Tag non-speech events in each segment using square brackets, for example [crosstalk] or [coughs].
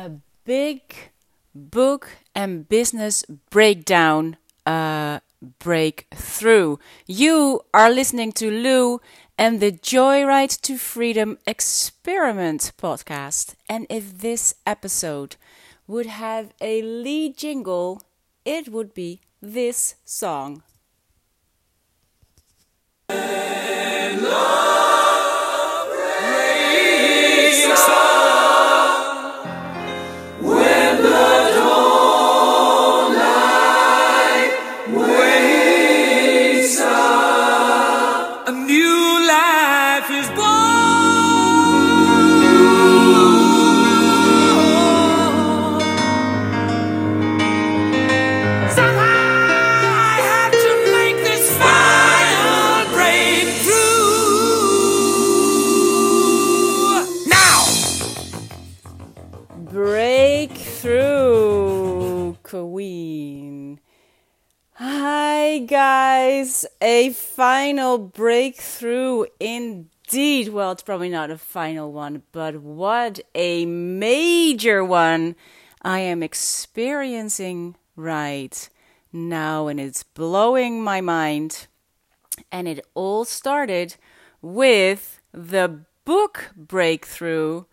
a big book and business breakdown uh, breakthrough. You are listening to Lou and the Joyride to Freedom Experiment podcast. And if this episode would have a lead jingle, it would be this song. A final breakthrough indeed. Well, it's probably not a final one, but what a major one I am experiencing right now, and it's blowing my mind. And it all started with the book breakthrough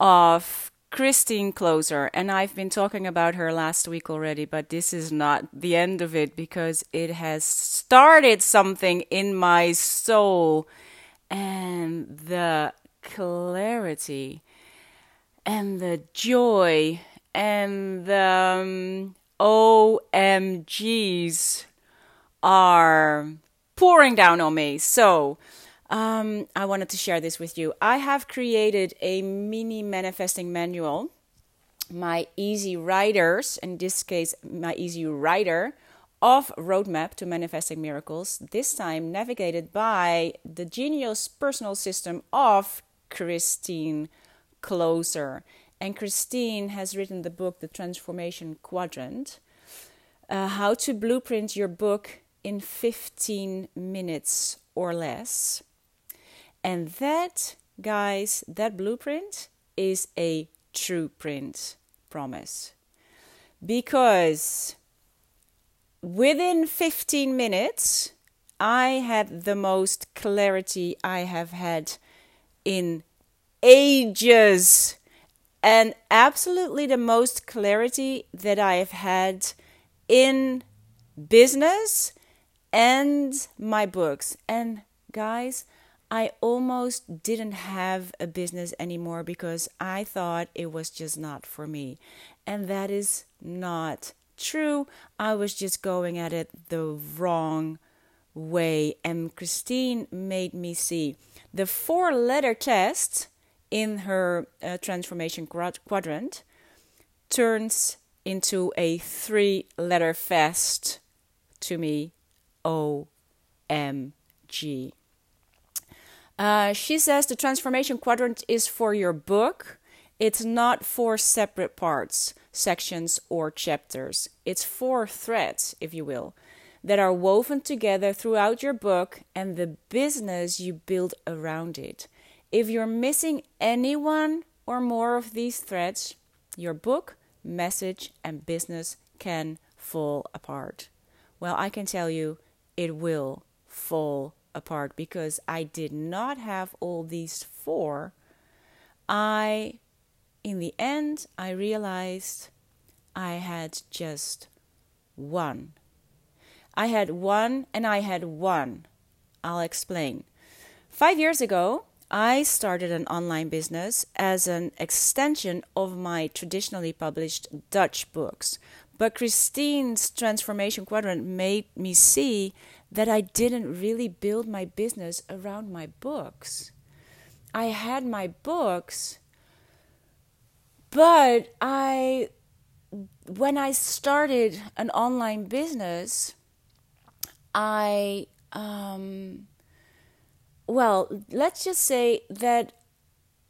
of Christine Kloser. And I've been talking about her last week already, but this is not the end of it because it has started something in my soul and the clarity and the joy and the um, OMGs are pouring down on me. So, um, I wanted to share this with you. I have created a mini manifesting manual, my easy writers, in this case, my easy writer of Roadmap to Manifesting Miracles, this time navigated by the genius personal system of Christine Kloser. And Christine has written the book, The Transformation Quadrant, uh, how to blueprint your book in 15 minutes or less. And that, guys, that blueprint is a true print promise. Because within 15 minutes, I had the most clarity I have had in ages. And absolutely the most clarity that I have had in business and my books. And guys, I almost didn't have a business anymore because I thought it was just not for me. And that is not true. I was just going at it the wrong way. And Christine made me see the four letter test in her uh, transformation quadrant turns into a three letter fest to me OMG. Uh, she says the transformation quadrant is for your book. It's not for separate parts, sections, or chapters. It's four threads, if you will, that are woven together throughout your book and the business you build around it. If you're missing any one or more of these threads, your book, message, and business can fall apart. Well, I can tell you it will fall apart because I did not have all these four. I, in the end, I realized I had just one. I had one and I had one. I'll explain. Five years ago, I started an online business as an extension of my traditionally published Dutch books. But Christine's transformation quadrant made me see that I didn't really build my business around my books. I had my books, but I, when I started an online business, I, um, well, let's just say that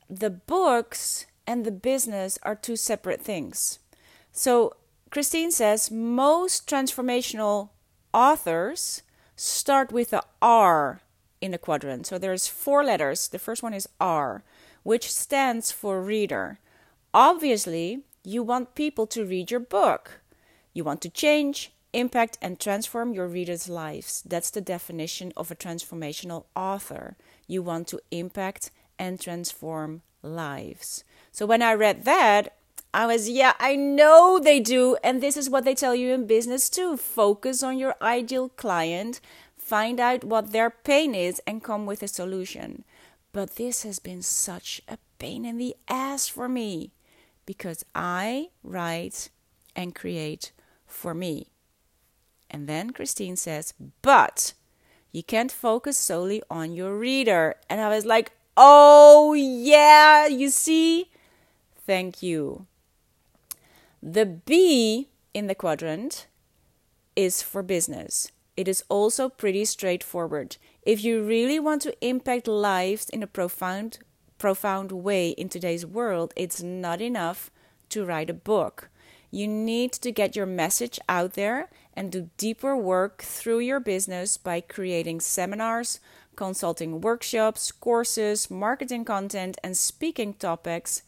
the books and the business are two separate things. So Christine says most transformational authors start with the R in the quadrant. So there's four letters. The first one is R, which stands for reader. Obviously, You want people to read your book. You want to change, impact, and transform your readers' lives. That's the definition of a transformational author. You want to impact and transform lives. So when I read that, I was, yeah, I know they do. And this is what they tell you in business too. Focus on your ideal client, find out what their pain is, and come with a solution. But this has been such a pain in the ass for me because I write and create for me. And then Christine says, but you can't focus solely on your reader. And I was like, oh, yeah, you see? Thank you. The B in the quadrant is for business. It is also pretty straightforward. If you really want to impact lives in a profound profound way in today's world, it's not enough to write a book. You need to get your message out there and do deeper work through your business by creating seminars, consulting workshops, courses, marketing content, and speaking topics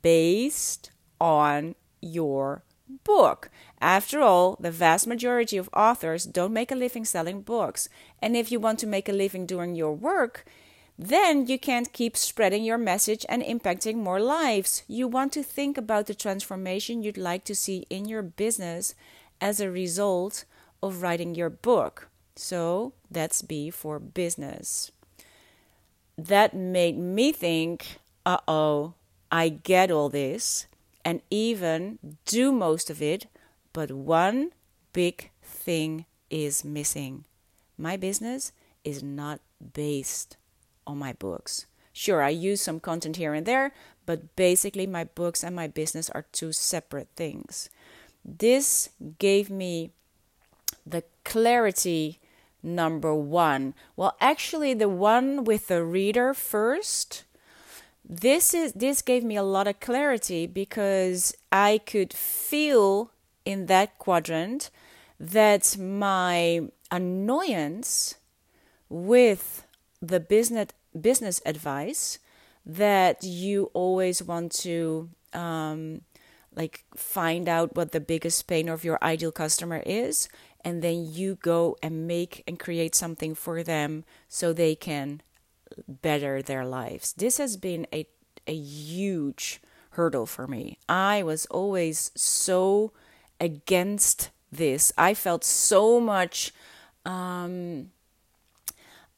based on your book. After all, the vast majority of authors don't make a living selling books. And if you want to make a living doing your work, then you can't keep spreading your message and impacting more lives. You want to think about the transformation you'd like to see in your business as a result of writing your book. So that's B for business. That made me think, uh oh, I get all this and even do most of it, but one big thing is missing. My business is not based on my books. Sure, I use some content here and there, but basically, my books and my business are two separate things. This gave me the clarity number one. Well, actually, the one with the reader first. This is this gave me a lot of clarity because I could feel in that quadrant that my annoyance with the business business advice that you always want to um, like find out what the biggest pain of your ideal customer is and then you go and make and create something for them so they can better their lives this has been a a huge hurdle for me i was always so against this i felt so much um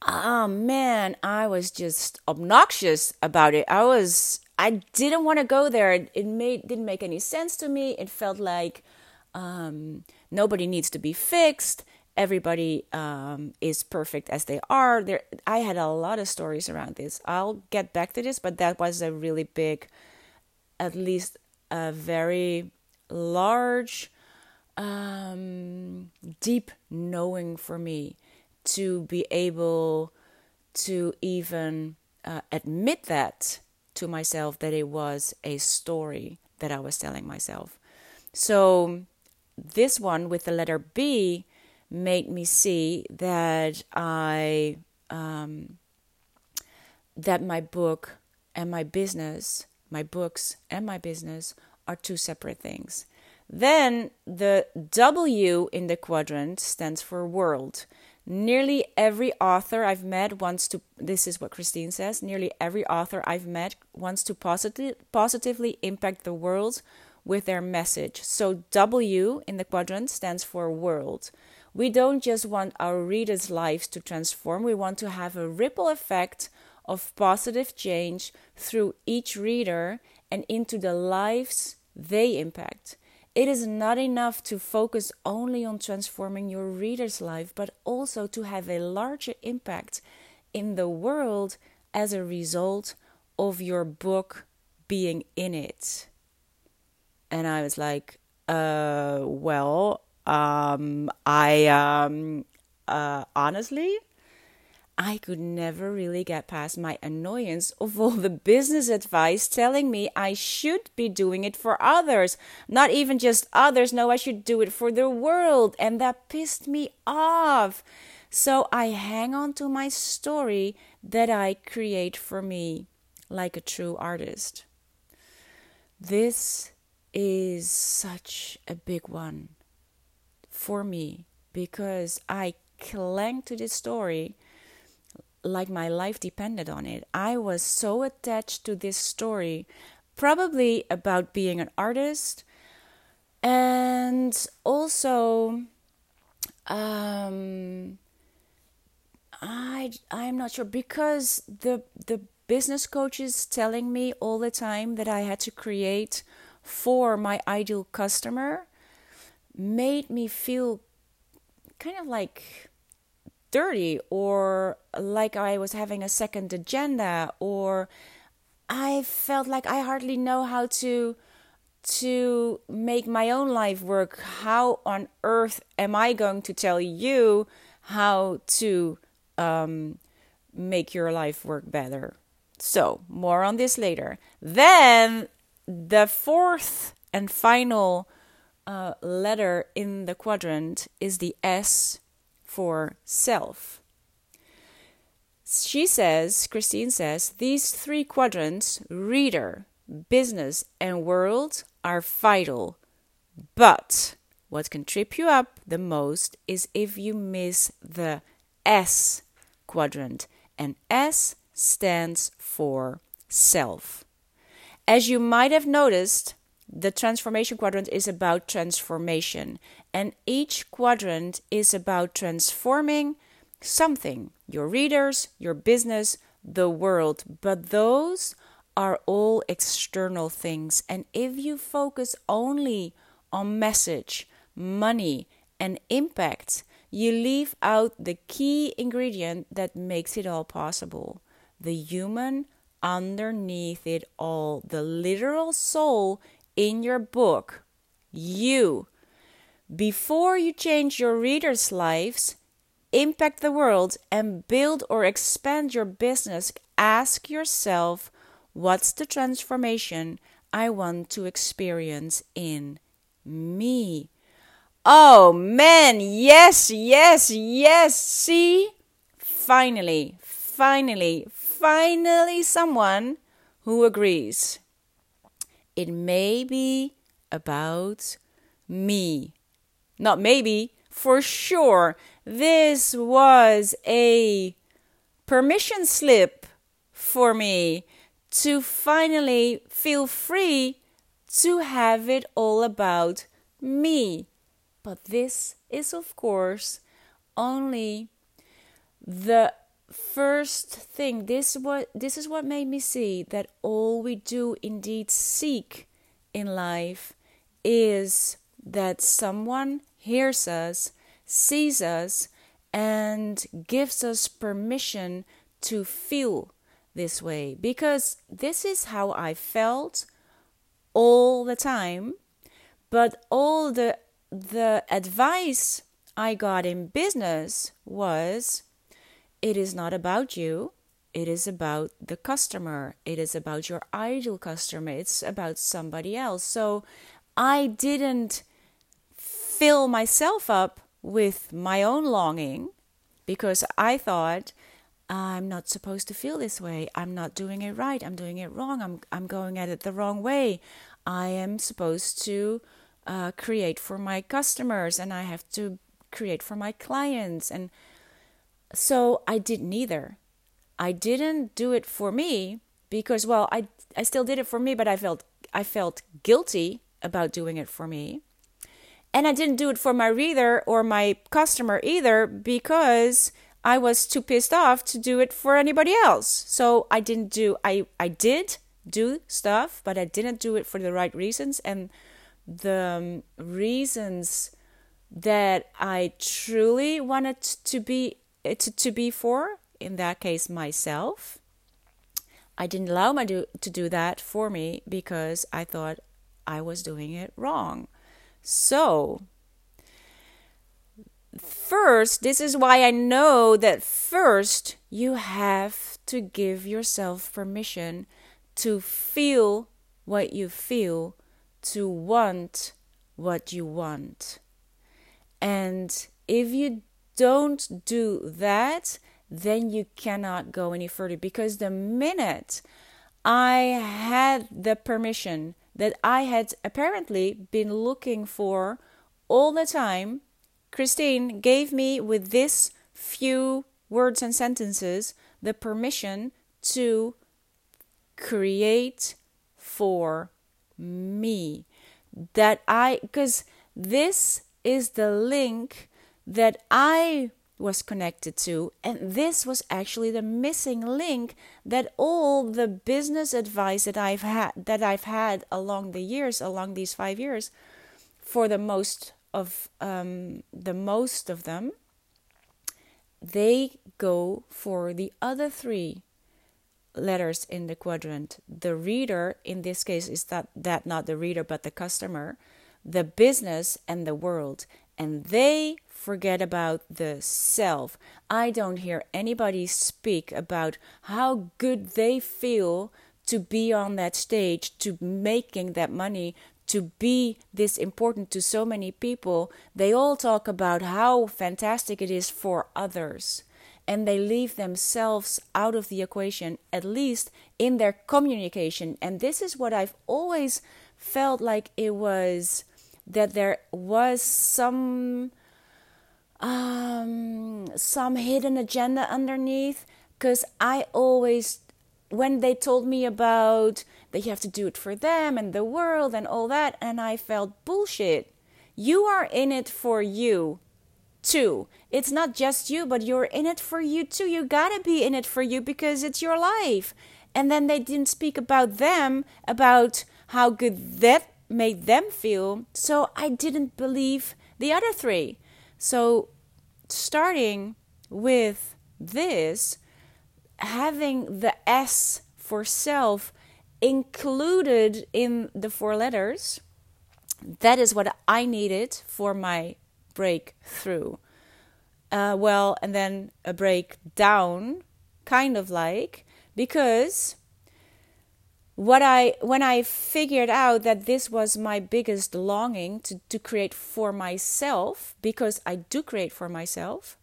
oh man, I was just obnoxious about it. I was I didn't want to go there. It made didn't make any sense to me. It felt like um, nobody needs to be fixed. Everybody um, is perfect as they are. There, I had a lot of stories around this. I'll get back to this, but that was a really big, at least a very large, um, deep knowing for me to be able to even uh, admit that to myself that it was a story that I was telling myself. So, this one with the letter B made me see that I um, that my book and my business, my books and my business are two separate things. Then the W in the quadrant stands for world. Nearly every author I've met wants to, this is what Christine says, nearly every author I've met wants to positive, positively impact the world with their message. So W in the quadrant stands for world. We don't just want our readers' lives to transform, we want to have a ripple effect of positive change through each reader and into the lives they impact. It is not enough to focus only on transforming your reader's life, but also to have a larger impact in the world as a result of your book being in it. And I was like, uh, well, um, I, um, uh, honestly, I could never really get past my annoyance of all the business advice telling me I should be doing it for others. Not even just others, no, I should do it for the world. And that pissed me off. So I hang on to my story that I create for me like a true artist. This is such a big one for me because I clung to this story like my life depended on it. I was so attached to this story, probably about being an artist and also um I I'm not sure because the the business coach is telling me all the time that I had to create for my ideal customer made me feel kind of like dirty or like I was having a second agenda or I felt like I hardly know how to to make my own life work. How on earth am I going to tell you how to um, make your life work better? So, more on this later. Then, the fourth and final uh, letter in the quadrant is the S for self. She says, Christine says, these three quadrants, reader, business, and world, are vital. But what can trip you up the most is if you miss the S quadrant, and S stands for self. As you might have noticed, the transformation quadrant is about transformation, and each quadrant is about transforming something your readers, your business, the world. But those are all external things. And if you focus only on message, money, and impact, you leave out the key ingredient that makes it all possible the human underneath it all, the literal soul in your book. You. Before you change your readers' lives, impact the world, and build or expand your business, ask yourself What's the transformation I want to experience in me? Oh man, yes, yes, yes. See? Finally, finally, finally, someone who agrees. It may be about me. Not maybe, for sure. This was a permission slip for me to finally feel free to have it all about me. But this is, of course, only the first thing. This what this is what made me see that all we do indeed seek in life is that someone hears us, sees us, and gives us permission to feel this way because this is how I felt all the time. But all the the advice I got in business was it is not about you. It is about the customer. It is about your ideal customer. It's about somebody else. So I didn't fill myself up with my own longing because I thought I'm not supposed to feel this way. I'm not doing it right. I'm doing it wrong. I'm I'm going at it the wrong way. I am supposed to uh, create for my customers, and I have to create for my clients, and so I didn't either. I didn't do it for me because, well, I I still did it for me, but I felt I felt guilty about doing it for me. And I didn't do it for my reader or my customer either because I was too pissed off to do it for anybody else. So I didn't do I I did do stuff, but I didn't do it for the right reasons and the um, reasons that I truly wanted to be Uh, to, to be for in that case myself I didn't allow my do, to do that for me because I thought I was doing it wrong. So, first, this is why I know that first you have to give yourself permission to feel what you feel, to want what you want. And if you don't do that, then you cannot go any further because the minute I had the permission, that I had apparently been looking for all the time. Christine gave me with this few words and sentences the permission to create for me. That I, because this is the link that I was connected to, and this was actually the missing link that all the business advice that I've had that I've had along the years, along these five years, for the most of um, the most of them, they go for the other three letters in the quadrant. The reader, in this case, is that, that not the reader but the customer, the business, and the world. And they forget about the self. I don't hear anybody speak about how good they feel to be on that stage, to making that money, to be this important to so many people. They all talk about how fantastic it is for others and they leave themselves out of the equation, at least in their communication. And this is what I've always felt like it was that there was some um, some hidden agenda underneath because I always when they told me about that you have to do it for them and the world and all that and I felt bullshit. You are in it for you too. It's not just you, but you're in it for you too. You gotta be in it for you because it's your life. And then they didn't speak about them, about how good that made them feel. So I didn't believe the other three. So starting with this, having the S for self included in the four letters, that is what I needed for my breakthrough. Uh, well, and then a breakdown, kind of like, because what I when I figured out that this was my biggest longing to, to create for myself, because I do create for myself,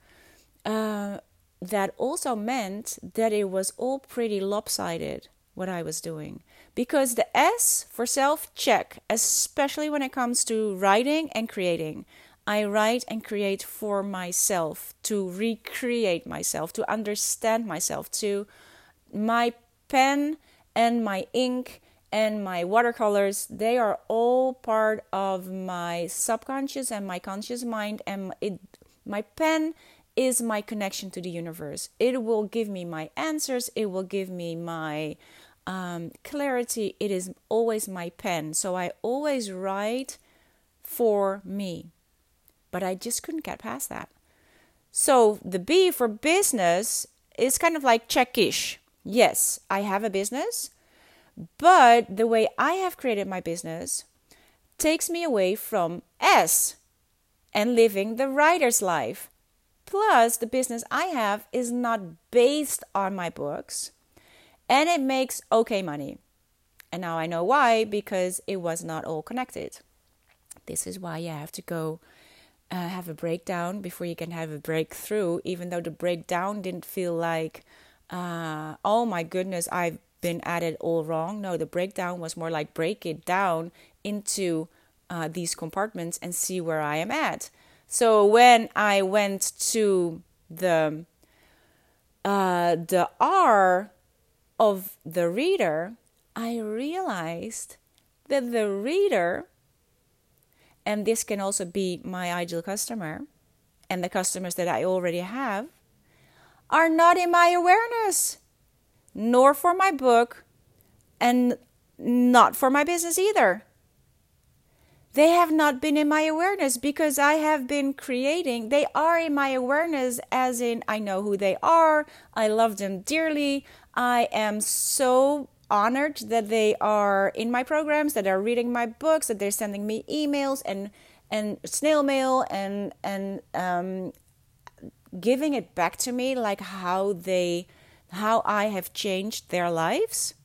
uh, that also meant that it was all pretty lopsided what I was doing. Because the S for self check, especially when it comes to writing and creating. I write and create for myself, to recreate myself, to understand myself, to my pen and my ink and my watercolors, they are all part of my subconscious and my conscious mind and it my pen is my connection to the universe. It will give me my answers, it will give me my um, clarity. It is always my pen. So I always write for me but I just couldn't get past that. So the B for business is kind of like checkish. Yes, I have a business, but the way I have created my business takes me away from S and living the writer's life. Plus, the business I have is not based on my books and it makes okay money. And now I know why because it was not all connected. This is why you have to go uh, have a breakdown before you can have a breakthrough, even though the breakdown didn't feel like, uh, oh my goodness, I've been at it all wrong. No, the breakdown was more like break it down into uh, these compartments and see where I am at. So when I went to the uh, the R of the reader, I realized that the reader and this can also be my ideal customer and the customers that I already have are not in my awareness, nor for my book, and not for my business either. They have not been in my awareness because I have been creating. They are in my awareness, as in, I know who they are, I love them dearly, I am so honored that they are in my programs, that they're reading my books, that they're sending me emails and and snail mail and and um, giving it back to me like how they how I have changed their lives.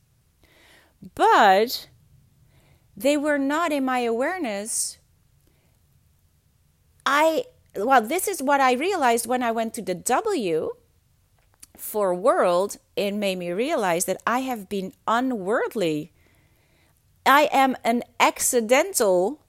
But they were not in my awareness. I well, this is what I realized when I went to the W for world, it made me realize that I have been unworldly. I am an accidental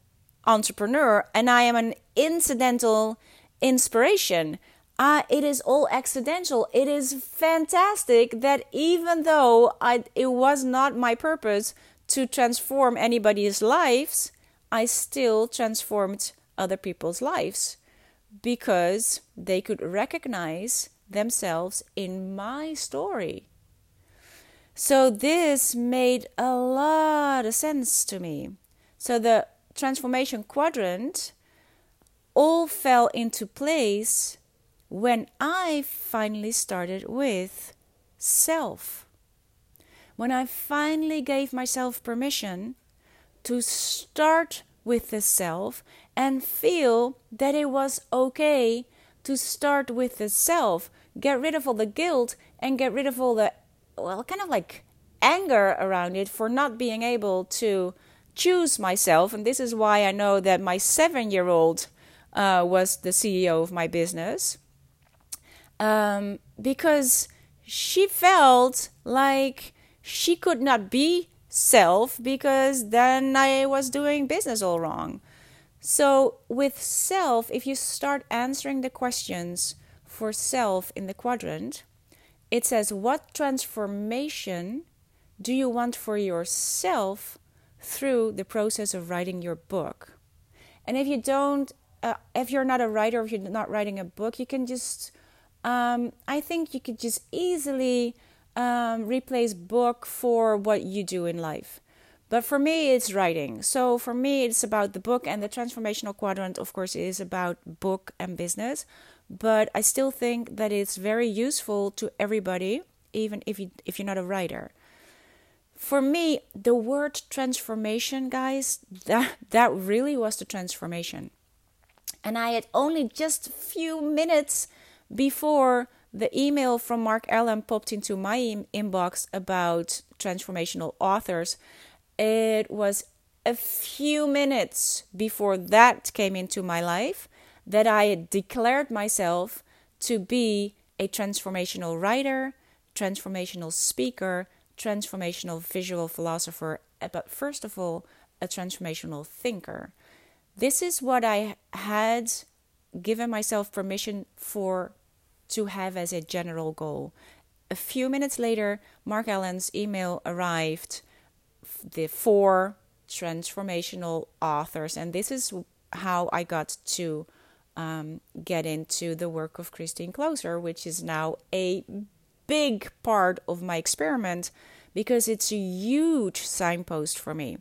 entrepreneur and I am an incidental inspiration. Uh, it is all accidental. It is fantastic that even though I, it was not my purpose to transform anybody's lives, I still transformed other people's lives because they could recognize themselves in my story. So this made a lot of sense to me. So the transformation quadrant all fell into place when I finally started with self. When I finally gave myself permission to start with the self and feel that it was okay to start with the self, get rid of all the guilt and get rid of all the, well, kind of like anger around it for not being able to choose myself. And this is why I know that my seven year old uh, was the CEO of my business. Um, because she felt like she could not be self because then I was doing business all wrong. So, with self, if you start answering the questions for self in the quadrant, it says, What transformation do you want for yourself through the process of writing your book? And if you don't, uh, if you're not a writer, if you're not writing a book, you can just, um, I think you could just easily um, replace book for what you do in life. But for me, it's writing. So for me, it's about the book, and the transformational quadrant, of course, is about book and business. But I still think that it's very useful to everybody, even if you if you're not a writer. For me, the word transformation, guys, that that really was the transformation. And I had only just few minutes before the email from Mark Allen popped into my inbox about transformational authors. It was a few minutes before that came into my life that I declared myself to be a transformational writer, transformational speaker, transformational visual philosopher, eh, but first of all, a transformational thinker. This is what I had given myself permission for to have as a general goal. A few minutes later, Mark Allen's email arrived, the four transformational authors, and this is how I got to um, get into the work of Christine Kloser, which is now a big part of my experiment because it's a huge signpost for me.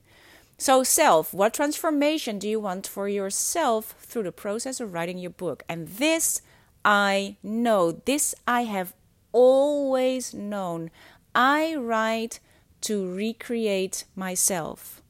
So, self, what transformation do you want for yourself through the process of writing your book? And this I know. This I have always known. I write to recreate myself.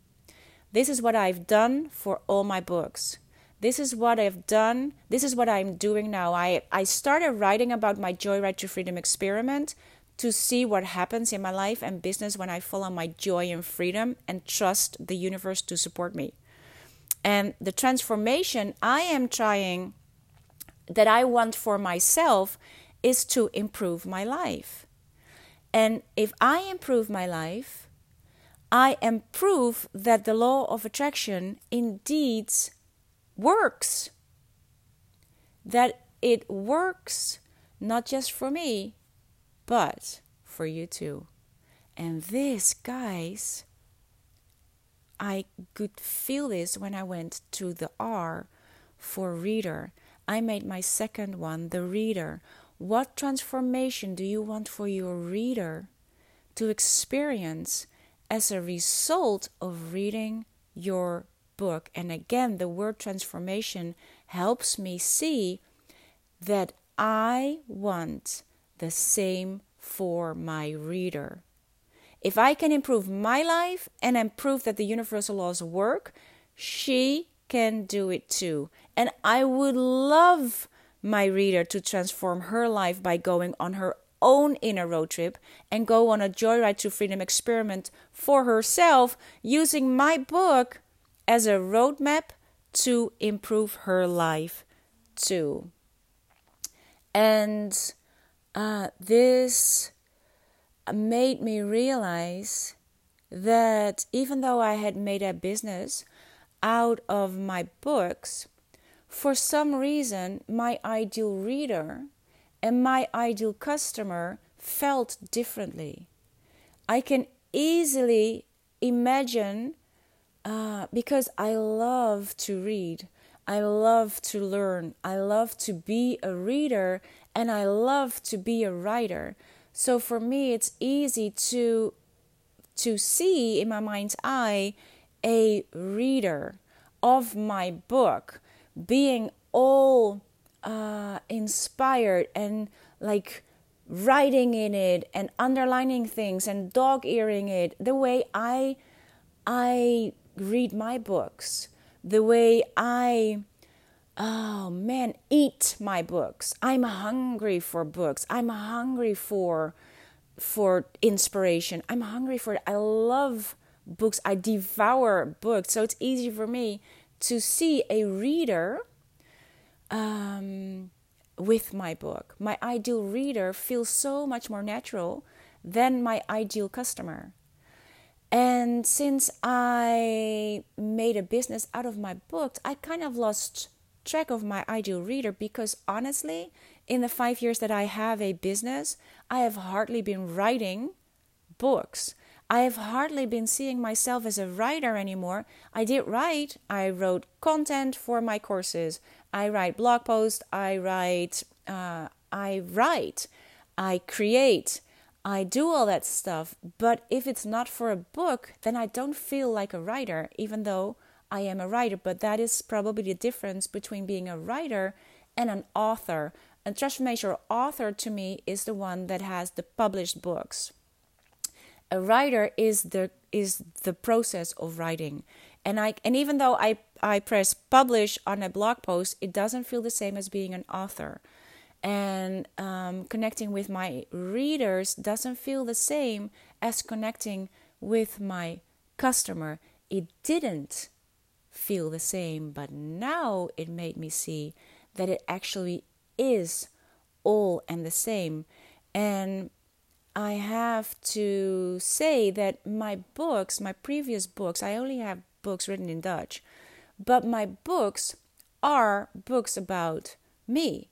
This is what I've done for all my books. This is what I've done. This is what I'm doing now. I, I started writing about my Joyride to Freedom experiment to see what happens in my life and business when I follow my joy and freedom and trust the universe to support me. And the transformation I am trying that I want for myself is to improve my life. And if I improve my life, I am proof that the law of attraction indeed works. That it works not just for me, but for you too. And this, guys, I could feel this when I went to the R for reader. I made my second one, the reader. What transformation do you want for your reader to experience as a result of reading your book? And again, the word transformation helps me see that I want the same for my reader. If I can improve my life and then prove that the universal laws work, she can do it too. And I would love my reader to transform her life by going on her own inner road trip and go on a joyride to freedom experiment for herself using my book as a roadmap to improve her life too. And uh, this made me realize that even though I had made a business out of my books, for some reason, my ideal reader and my ideal customer felt differently. I can easily imagine uh, because I love to read, I love to learn, I love to be a reader, and I love to be a writer. So for me, it's easy to to see in my mind's eye a reader of my book being all uh, inspired and like writing in it and underlining things and dog earing it the way I I read my books, the way I oh man eat my books. I'm hungry for books. I'm hungry for for inspiration. I'm hungry for it. I love books. I devour books. So it's easy for me to see a reader um, with my book. My ideal reader feels so much more natural than my ideal customer. And since I made a business out of my books, I kind of lost track of my ideal reader because honestly, in the five years that I have a business, I have hardly been writing books. I have hardly been seeing myself as a writer anymore. I did write, I wrote content for my courses, I write blog posts, I write, uh, I write, I create, I do all that stuff. But if it's not for a book, then I don't feel like a writer, even though I am a writer. But that is probably the difference between being a writer and an author. A transformational author to me is the one that has the published books. A writer is the is the process of writing. And I and even though I I press publish on a blog post, it doesn't feel the same as being an author. And um, connecting with my readers doesn't feel the same as connecting with my customer. It didn't feel the same, but now it made me see that it actually is all and the same. And I have to say that my books, my previous books, I only have books written in Dutch, but my books are books about me.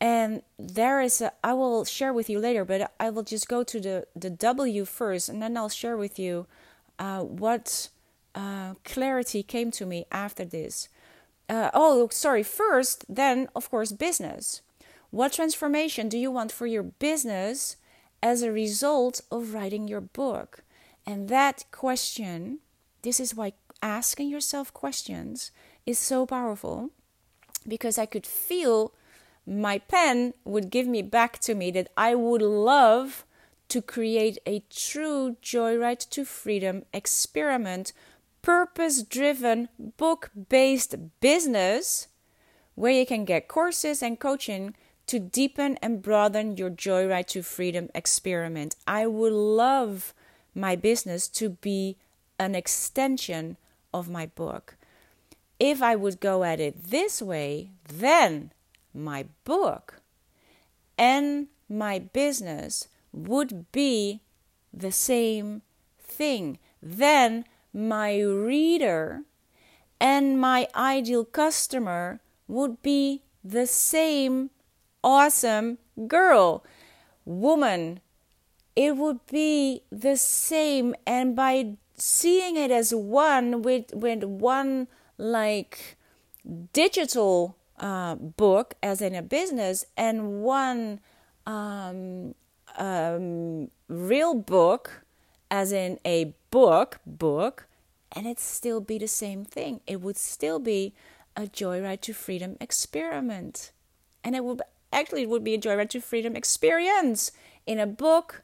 And there is a, I will share with you later, but I will just go to the, the W first and then I'll share with you uh, what uh, clarity came to me after this. Uh, oh, sorry, first, then, of course, business. What transformation do you want for your business as a result of writing your book? And that question, this is why asking yourself questions is so powerful because I could feel my pen would give me back to me that I would love to create a true Joyride to Freedom experiment, purpose driven, book based business where you can get courses and coaching to deepen and broaden your Joyride to Freedom experiment. I would love my business to be an extension of my book. If I would go at it this way, then my book and my business would be the same thing. Then my reader and my ideal customer would be the same awesome girl, woman. It would be the same, and by seeing it as one with with one like digital uh, book as in a business and one um, um, real book as in a book book and it still be the same thing. It would still be a joyride to freedom experiment. And it would actually it would be a joyride to freedom experience in a book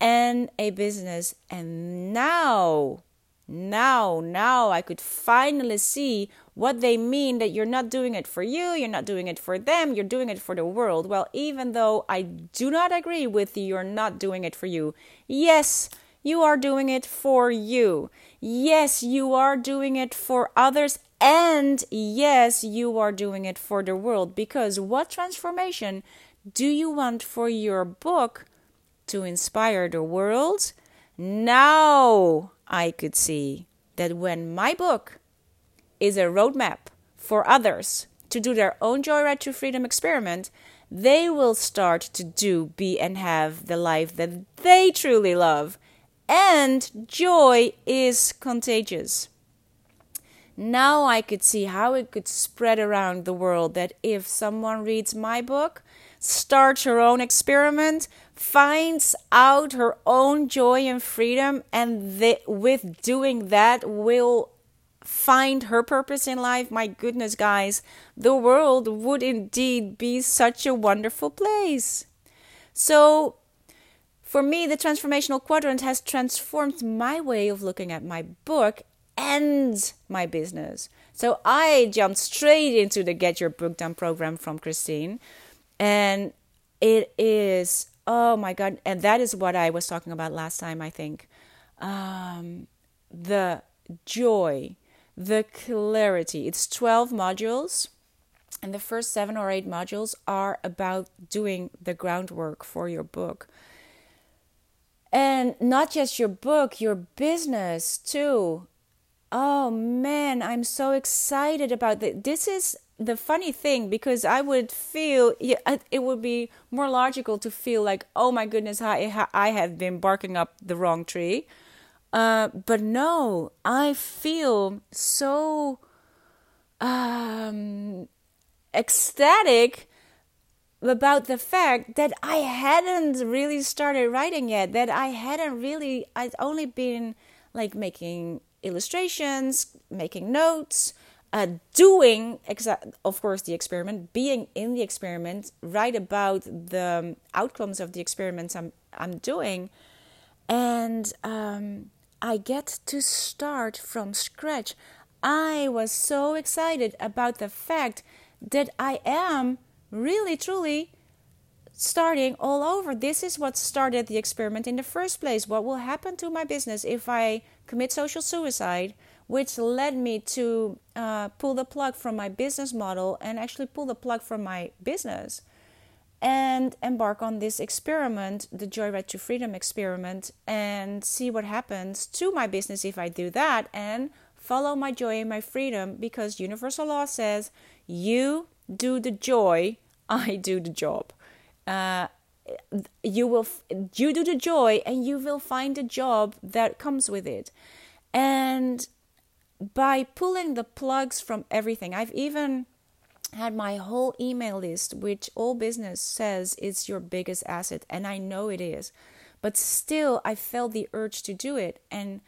and a business. And now, now, now I could finally see what they mean that you're not doing it for you, you're not doing it for them, you're doing it for the world. Well, even though I do not agree with you, you're not doing it for you. Yes, you are doing it for you. Yes, you are doing it for others. And yes, you are doing it for the world. Because what transformation do you want for your book to inspire the world. Now I could see that when my book is a roadmap for others to do their own Joyride to Freedom experiment, they will start to do, be, and have the life that they truly love. And joy is contagious. Now I could see how it could spread around the world that if someone reads my book, starts her own experiment, finds out her own joy and freedom, and th- with doing that will find her purpose in life, my goodness, guys, the world would indeed be such a wonderful place. So, for me, the transformational quadrant has transformed my way of looking at my book and my business. So, I jumped straight into the Get Your Book Done program from Christine, and it is oh my god, and that is what I was talking about last time, I think. Um, the joy the clarity. It's 12 modules, and the first seven or eight modules are about doing the groundwork for your book. And not just your book, your business too. Oh man, I'm so excited about that. This is the funny thing because I would feel it would be more logical to feel like, oh my goodness, I, I have been barking up the wrong tree uh, but no, I feel so um, ecstatic about the fact that I hadn't really started writing yet, that I hadn't really, I'd only been like making illustrations, making notes, uh, doing, exa- of course, the experiment, being in the experiment, write about the outcomes of the experiments I'm, I'm doing. And um, I get to start from scratch. I was so excited about the fact that I am really, truly starting all over. This is what started the experiment in the first place. What will happen to my business if I commit social suicide, which led me to uh, pull the plug from my business model and actually pull the plug from my business and embark on this experiment, the joy Joyride to Freedom experiment, and see what happens to my business if I do that and follow my joy and my freedom because universal law says you do the joy, [laughs] I do the job. Uh, you will you do the joy and you will find a job that comes with it and by pulling the plugs from everything i've even had my whole email list, which all business says is your biggest asset, and I know it is. But still, I felt the urge to do it, and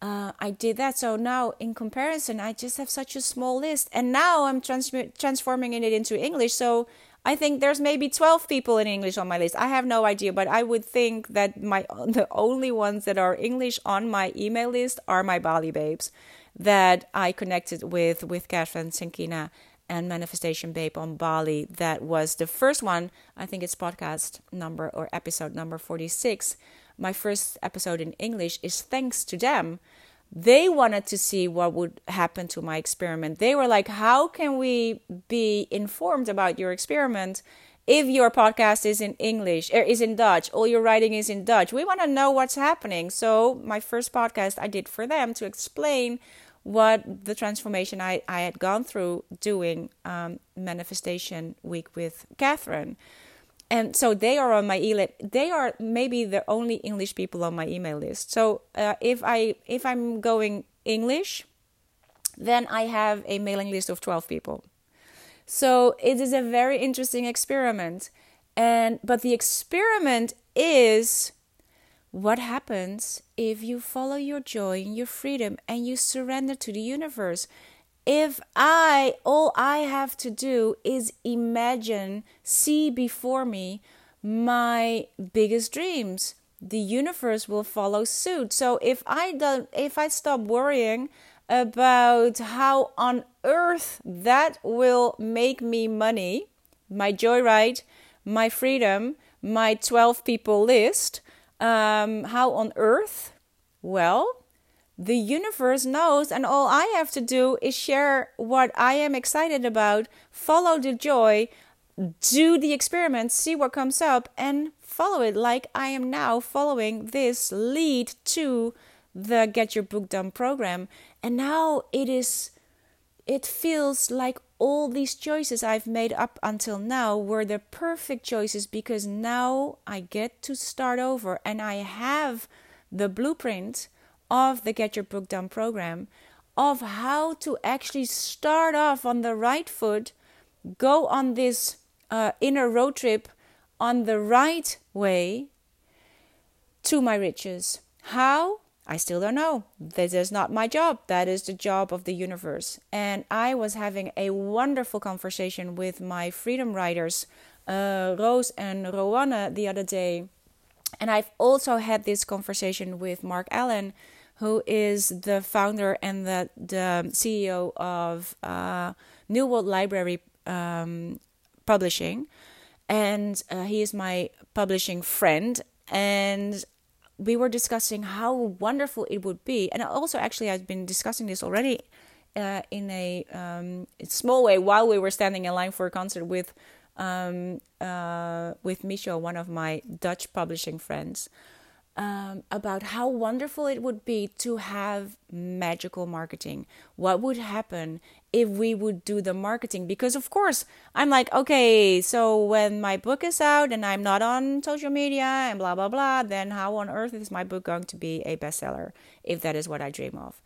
uh, I did that. So now, in comparison, I just have such a small list, and now I'm trans- transforming it into English. So I think there's maybe 12 people in English on my list. I have no idea, but I would think that my [laughs] the only ones that are English on my email list are my Bali babes that I connected with with Kathrin Zenkina and Manifestation Babe on Bali. That was the first one. I think it's podcast number or episode number 46. My first episode in English is thanks to them. They wanted to see what would happen to my experiment. They were like, How can we be informed about your experiment? If your podcast is in English or er, is in Dutch, all your writing is in Dutch, we want to know what's happening. So, my first podcast I did for them to explain what the transformation I, I had gone through doing um, manifestation week with Kathrin. And so they are on my email. They are maybe the only English people on my email list. So uh, if I if I'm going English, then I have a mailing list of twelve people. So it is a very interesting experiment, and but the experiment is what happens if you follow your joy and your freedom and you surrender to the universe? If I, all I have to do is imagine, see before me my biggest dreams, the universe will follow suit. So if I don't, if I stop worrying about how on earth that will make me money, my joyride, my freedom, my 12 people list, um, how on earth? Well, the universe knows, and all I have to do is share what I am excited about, follow the joy, do the experiment, see what comes up, and follow it like I am now following this lead to the Get Your Book Done program. And now it is, it feels like all these choices I've made up until now were the perfect choices because now I get to start over and I have the blueprint of the Get Your Book Done program of how to actually start off on the right foot, go on this uh, inner road trip on the right way to my riches. How? I still don't know. This is not my job. That is the job of the universe. And I was having a wonderful conversation with my freedom riders, uh, Rose and Rowanne, the other day. And I've also had this conversation with Marc Allen, who is the founder and the, the CEO of uh, New World Library um, Publishing. And uh, he is my publishing friend. And we were discussing how wonderful it would be, and also actually I've been discussing this already uh, in a um, small way while we were standing in line for a concert with um, uh, with Micho, one of my Dutch publishing friends um, about how wonderful it would be to have magical marketing. What would happen if we would do the marketing? Because, of course, I'm like, okay, so when my book is out and I'm not on social media and blah, blah, blah, then how on earth is my book going to be a bestseller if that is what I dream of?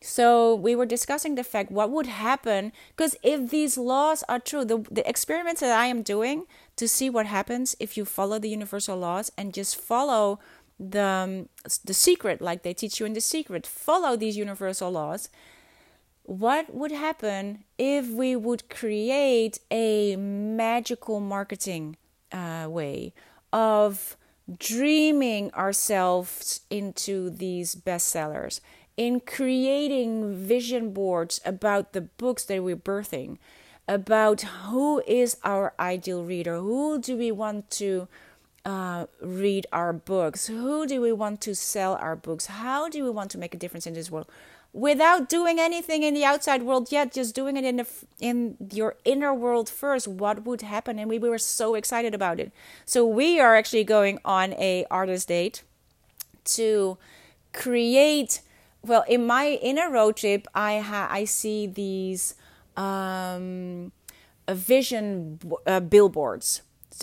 So we were discussing the fact what would happen because if these laws are true, the, the experiments that I am doing to see what happens if you follow the universal laws and just follow the um, the secret like they teach you in the secret follow these universal laws what would happen if we would create a magical marketing uh, way of dreaming ourselves into these bestsellers in creating vision boards about the books that we're birthing about who is our ideal reader who do we want to uh, read our books? Who do we want to sell our books? How do we want to make a difference in this world? Without doing anything in the outside world yet, just doing it in the in your inner world first. What would happen? And we were so excited about it. So we are actually going on a artist date to create. Well, in my inner road trip, I ha- I see these um, vision uh, billboards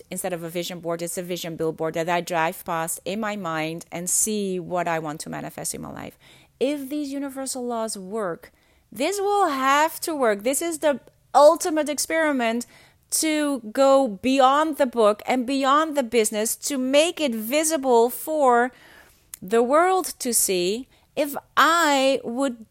instead of a vision board, it's a vision billboard that I drive past in my mind and see what I want to manifest in my life. If these universal laws work, this will have to work. This is the ultimate experiment to go beyond the book and beyond the business to make it visible for the world to see if I would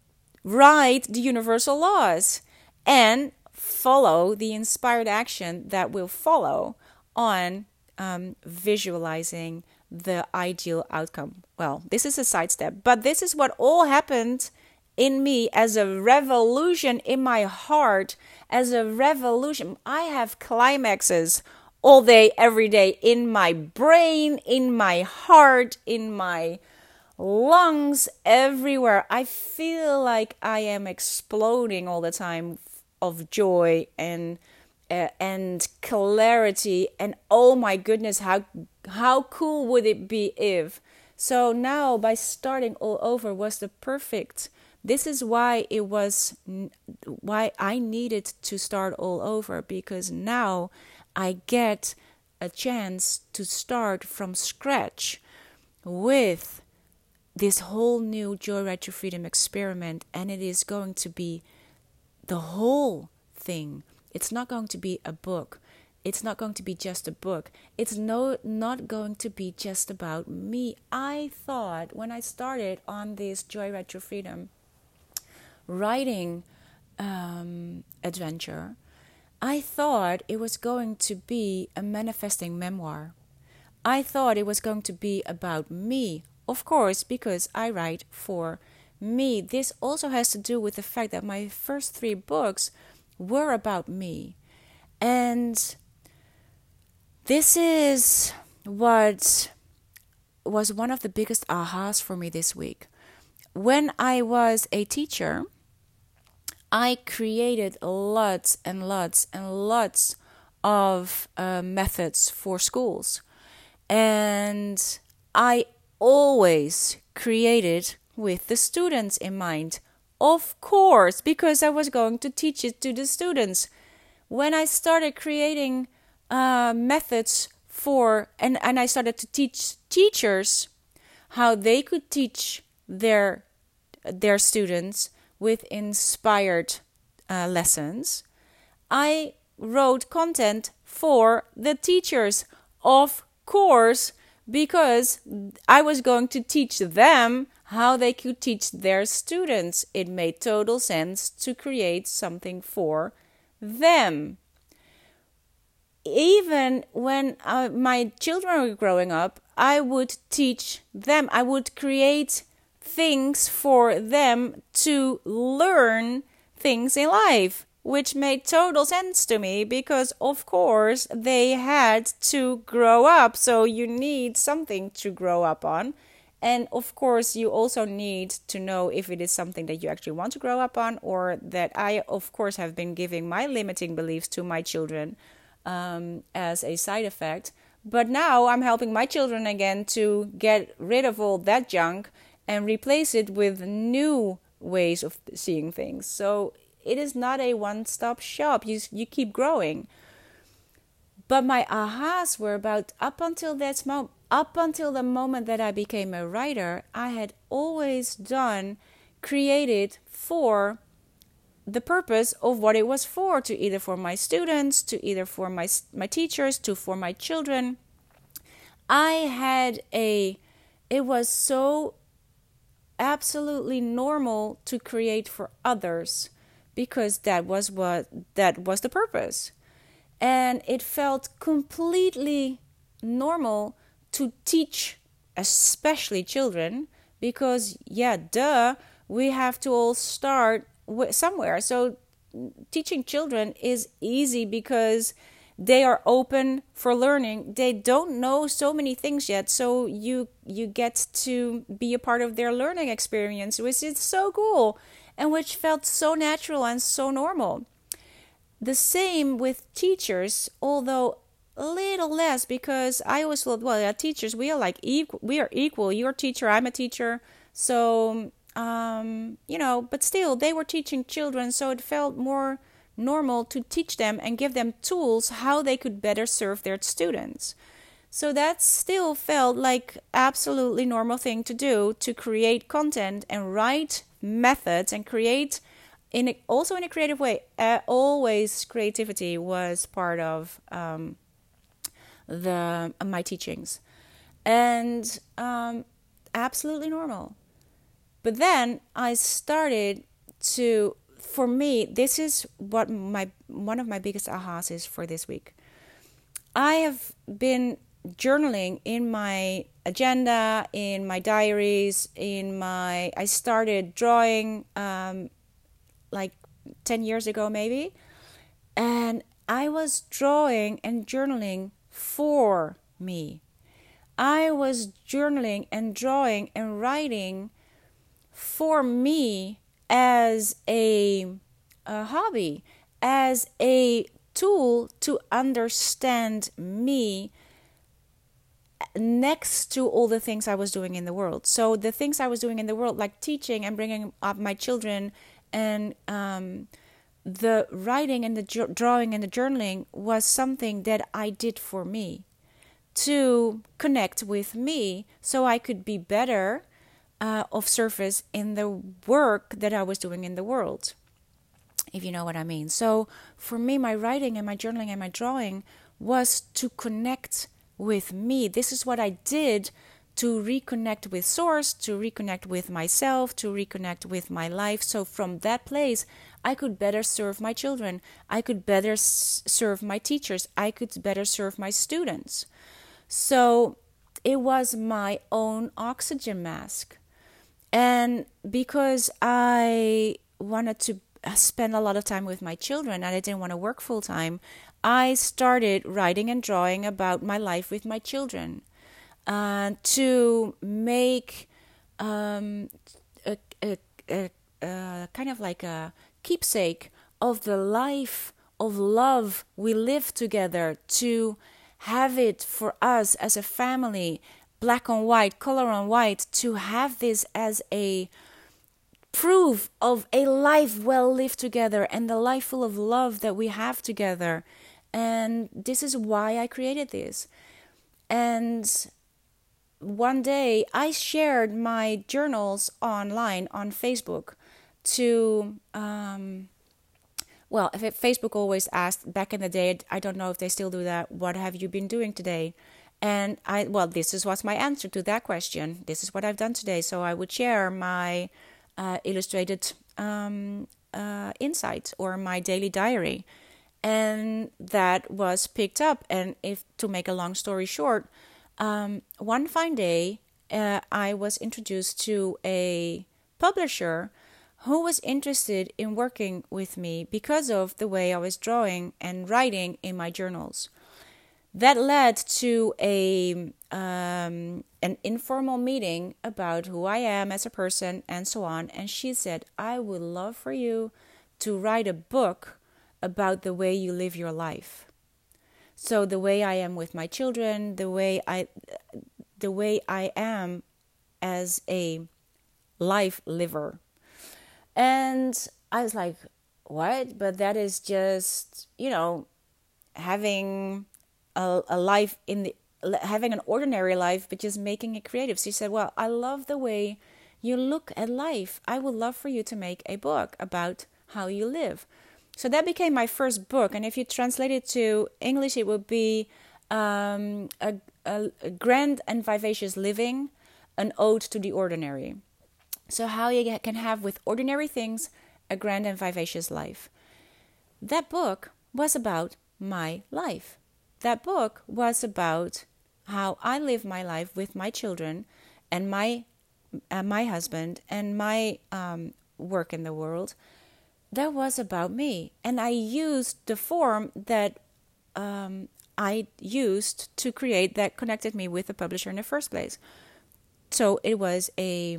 write the universal laws and follow the inspired action that will follow on um, visualizing the ideal outcome. Well, this is a sidestep, but this is what all happened in me as a revolution in my heart, as a revolution. I have climaxes all day, every day in my brain, in my heart, in my lungs, everywhere. I feel like I am exploding all the time of joy and uh, and clarity and oh my goodness how how cool would it be if so now by starting all over was the perfect this is why it was why I needed to start all over because now I get a chance to start from scratch with this whole new Joyride to Freedom experiment and it is going to be the whole thing it's not going to be a book. It's not going to be just a book. It's no not going to be just about me. I thought when I started on this Joyride to Freedom writing um, adventure, I thought it was going to be a manifesting memoir. I thought it was going to be about me, of course, because I write for me. This also has to do with the fact that my first three books were about me. And this is what was one of the biggest ahas for me this week. When I was a teacher, I created lots and lots and lots of uh, methods for schools. And I always created with the students in mind. Of course, because I was going to teach it to the students. When I started creating uh, methods for, and, and I started to teach teachers how they could teach their their students with inspired uh, lessons, I wrote content for the teachers, of course, because I was going to teach them how they could teach their students. It made total sense to create something for them. Even when uh, my children were growing up, I would teach them, I would create things for them to learn things in life, which made total sense to me because, of course, they had to grow up. So you need something to grow up on. And of course, you also need to know if it is something that you actually want to grow up on, or that I, of course, have been giving my limiting beliefs to my children um, as a side effect. But now I'm helping my children again to get rid of all that junk and replace it with new ways of seeing things. So it is not a one-stop shop. You you keep growing. But my ahas were about up until that moment, up until the moment that I became a writer, I had always done created for the purpose of what it was for to either for my students to either for my my teachers to for my children. I had a it was so absolutely normal to create for others because that was what that was the purpose. And it felt completely normal to teach especially children because yeah duh we have to all start somewhere. So teaching children is easy because they are open for learning. They don't know so many things yet, so you you get to be a part of their learning experience, which is so cool and which felt so natural and so normal. The same with teachers, although a little less because I always thought, well, teachers, we are like equal. We are equal. You're a teacher, I'm a teacher, so um, you know, but still, they were teaching children, so it felt more normal to teach them and give them tools how they could better serve their students. So that still felt like absolutely normal thing to do to create content and write methods and create in a, also in a creative way. Uh, always creativity was part of um, the uh, my teachings, and um, absolutely normal. But then I started to for me this is what my one of my biggest ahas is for this week. I have been journaling in my agenda, in my diaries, in my I started drawing um, like 10 years ago maybe and I was drawing and journaling for me. I was journaling and drawing and writing for me as a, a hobby, as a tool to understand me next to all the things I was doing in the world. So the things I was doing in the world, like teaching and bringing up my children, and um, the writing and the drawing and the journaling was something that I did for me to connect with me, so I could be better uh, of service in the work that I was doing in the world, if you know what I mean. So for me, my writing and my journaling and my drawing was to connect with me. This is what I did to reconnect with source, to reconnect with myself, to reconnect with my life. So from that place, I could better serve my children. I could better s- serve my teachers. I could better serve my students. So it was my own oxygen mask. And because I wanted to spend a lot of time with my children and I didn't want to work full time, I started writing and drawing about my life with my children uh, to make um, a, a, a, a kind of like a keepsake of the life of love we live together to have it for us as a family black on white, color on white, to have this as a proof of a life well lived together and the life full of love that we have together. And this is why I created this. And one day I shared my journals online on Facebook to, um, well, if it, Facebook always asked back in the day, I don't know if they still do that, what have you been doing today? And I, well, this is what's my answer to that question. This is what I've done today. So I would share my uh, illustrated um, uh, insight or my daily diary. And that was picked up. And if to make a long story short, um, one fine day, uh, I was introduced to a publisher who was interested in working with me because of the way I was drawing and writing in my journals. That led to a um, an informal meeting about who I am as a person and so on. And she said, "I would love for you to write a book about the way you live your life." So the way I am with my children, the way I, the way I am as a life liver, and I was like, "What?" But that is just you know having a, a life in the having an ordinary life but just making it creative. She said well i love the way you look at life. I would love for you to make a book about how you live so that became my first book and if you translate it to english it would be um, a, a, a grand and vivacious living an ode to the ordinary. So how you can have with ordinary things a grand and vivacious life. That book was about my life. That book was about how I live my life with my children and my uh, my husband and my um, work in the world. That was about me, and I used the form that um, I used to create that connected me with the publisher in the first place. So it was a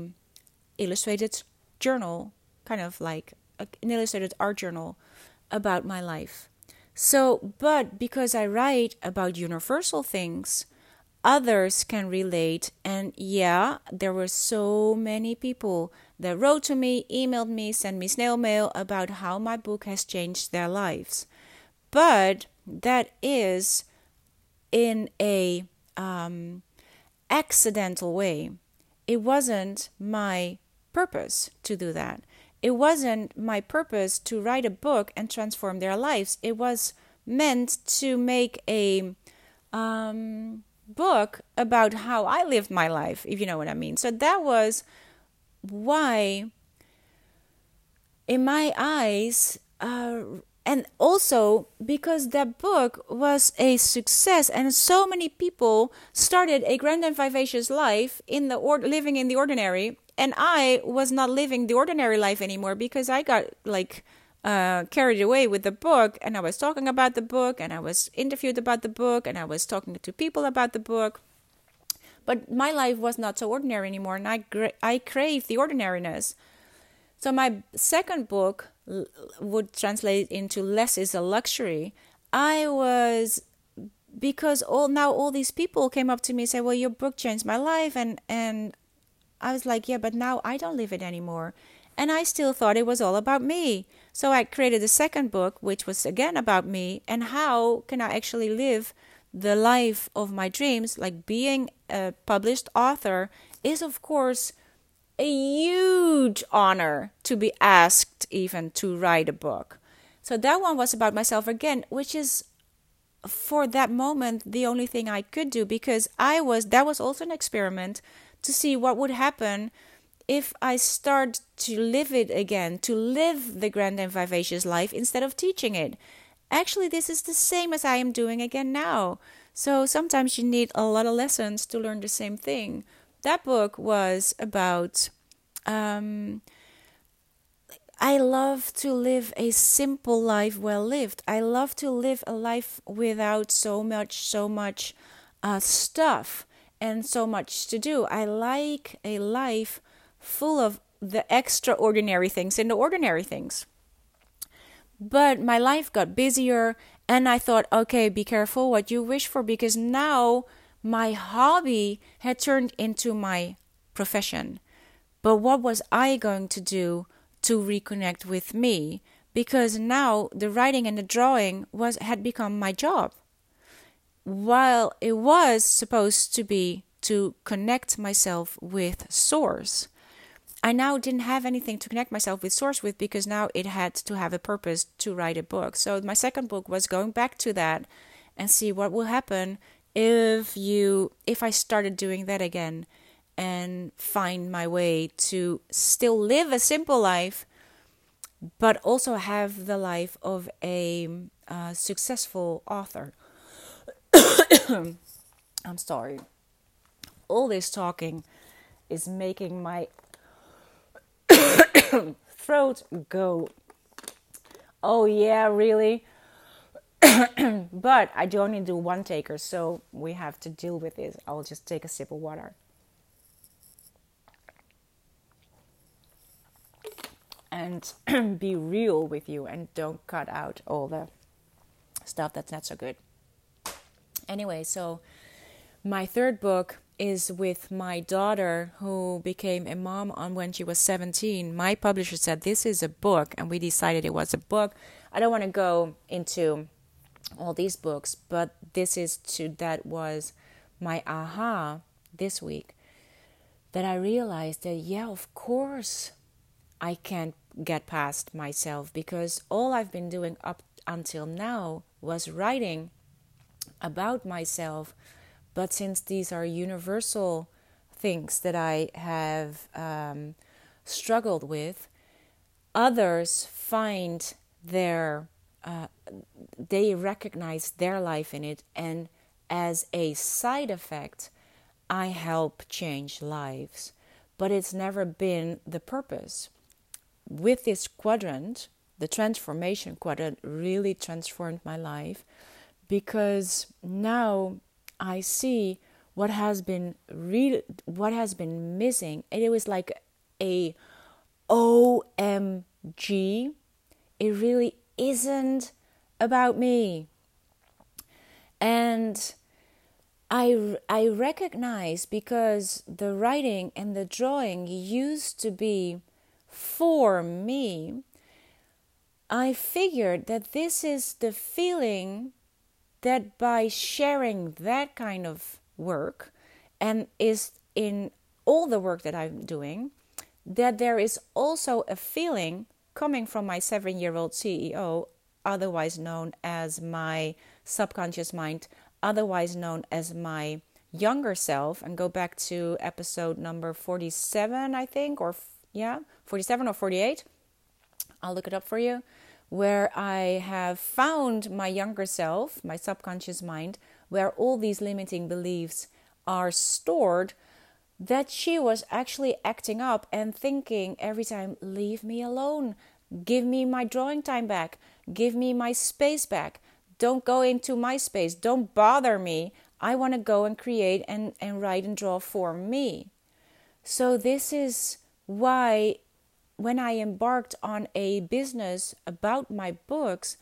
illustrated journal, kind of like an illustrated art journal about my life. So, but because I write about universal things, others can relate. And yeah, there were so many people that wrote to me, emailed me, sent me snail mail about how my book has changed their lives. But that is in a um, accidental way. It wasn't my purpose to do that. It wasn't my purpose to write a book and transform their lives. It was meant to make a um, book about how I lived my life, if you know what I mean. So that was why, in my eyes, uh, and also because that book was a success and so many people started a grand and vivacious life in the or- living in the ordinary and i was not living the ordinary life anymore because i got like uh, carried away with the book and I was talking about the book and I was interviewed about the book and I was talking to people about the book. But my life was not so ordinary anymore and I, gra- I craved the ordinariness. So my second book l- would translate into Less is a Luxury. I was because all now all these people came up to me and said, Well, your book changed my life and and I was like, Yeah, but now I don't live it anymore. And I still thought it was all about me. So I created a second book, which was again about me and how can I actually live the life of my dreams. Like being a published author is, of course, a huge honor to be asked even to write a book. So that one was about myself again, which is for that moment the only thing I could do because I was that was also an experiment to see what would happen if I start to live it again, to live the grand and vivacious life instead of teaching it. Actually, this is the same as I am doing again now. So sometimes you need a lot of lessons to learn the same thing. That book was about. Um, I love to live a simple life well lived. I love to live a life without so much, so much uh, stuff and so much to do. I like a life full of the extraordinary things and the ordinary things. But my life got busier, and I thought, okay, be careful what you wish for because now my hobby had turned into my profession. But what was I going to do to reconnect with me? Because now the writing and the drawing was had become my job. While it was supposed to be to connect myself with source. I now didn't have anything to connect myself with source with because now it had to have a purpose to write a book. So my second book was going back to that and see what will happen if you if I started doing that again and find my way to still live a simple life but also have the life of a uh, successful author. [coughs] I'm sorry. All this talking is making my [coughs] throat go. Oh, yeah, really? [coughs] but I do only do one taker, so we have to deal with this. I'll just take a sip of water. And [coughs] be real with you and don't cut out all the stuff that's not so good. Anyway, so my third book is with my daughter who became a mom on when she was 17. My publisher said this is a book and we decided it was a book. I don't want to go into all these books, but this is to that was my aha this week that I realized that yeah, of course I can't get past myself because all I've been doing up until now was writing about myself but since these are universal things that I have um, struggled with, others find their, uh, they recognize their life in it, and as a side effect, I help change lives. But it's never been the purpose. With this quadrant, the transformation quadrant really transformed my life because now I see what has been real, what has been missing, and it was like a OMG. It really isn't about me. And I, I recognize because the writing and the drawing used to be for me, I figured that this is the feeling that by sharing that kind of work and is in all the work that I'm doing, that there is also a feeling coming from my seven year old CEO, otherwise known as my subconscious mind, otherwise known as my younger self, and go back to episode number 47, I think, or yeah, 47 or 48. I'll look it up for you where I have found my younger self, my subconscious mind, where all these limiting beliefs are stored, that she was actually acting up and thinking every time, Leave me alone, give me my drawing time back, give me my space back, don't go into my space, don't bother me. I want to go and create and, and write and draw for me. So, this is why when I embarked on a business about my books,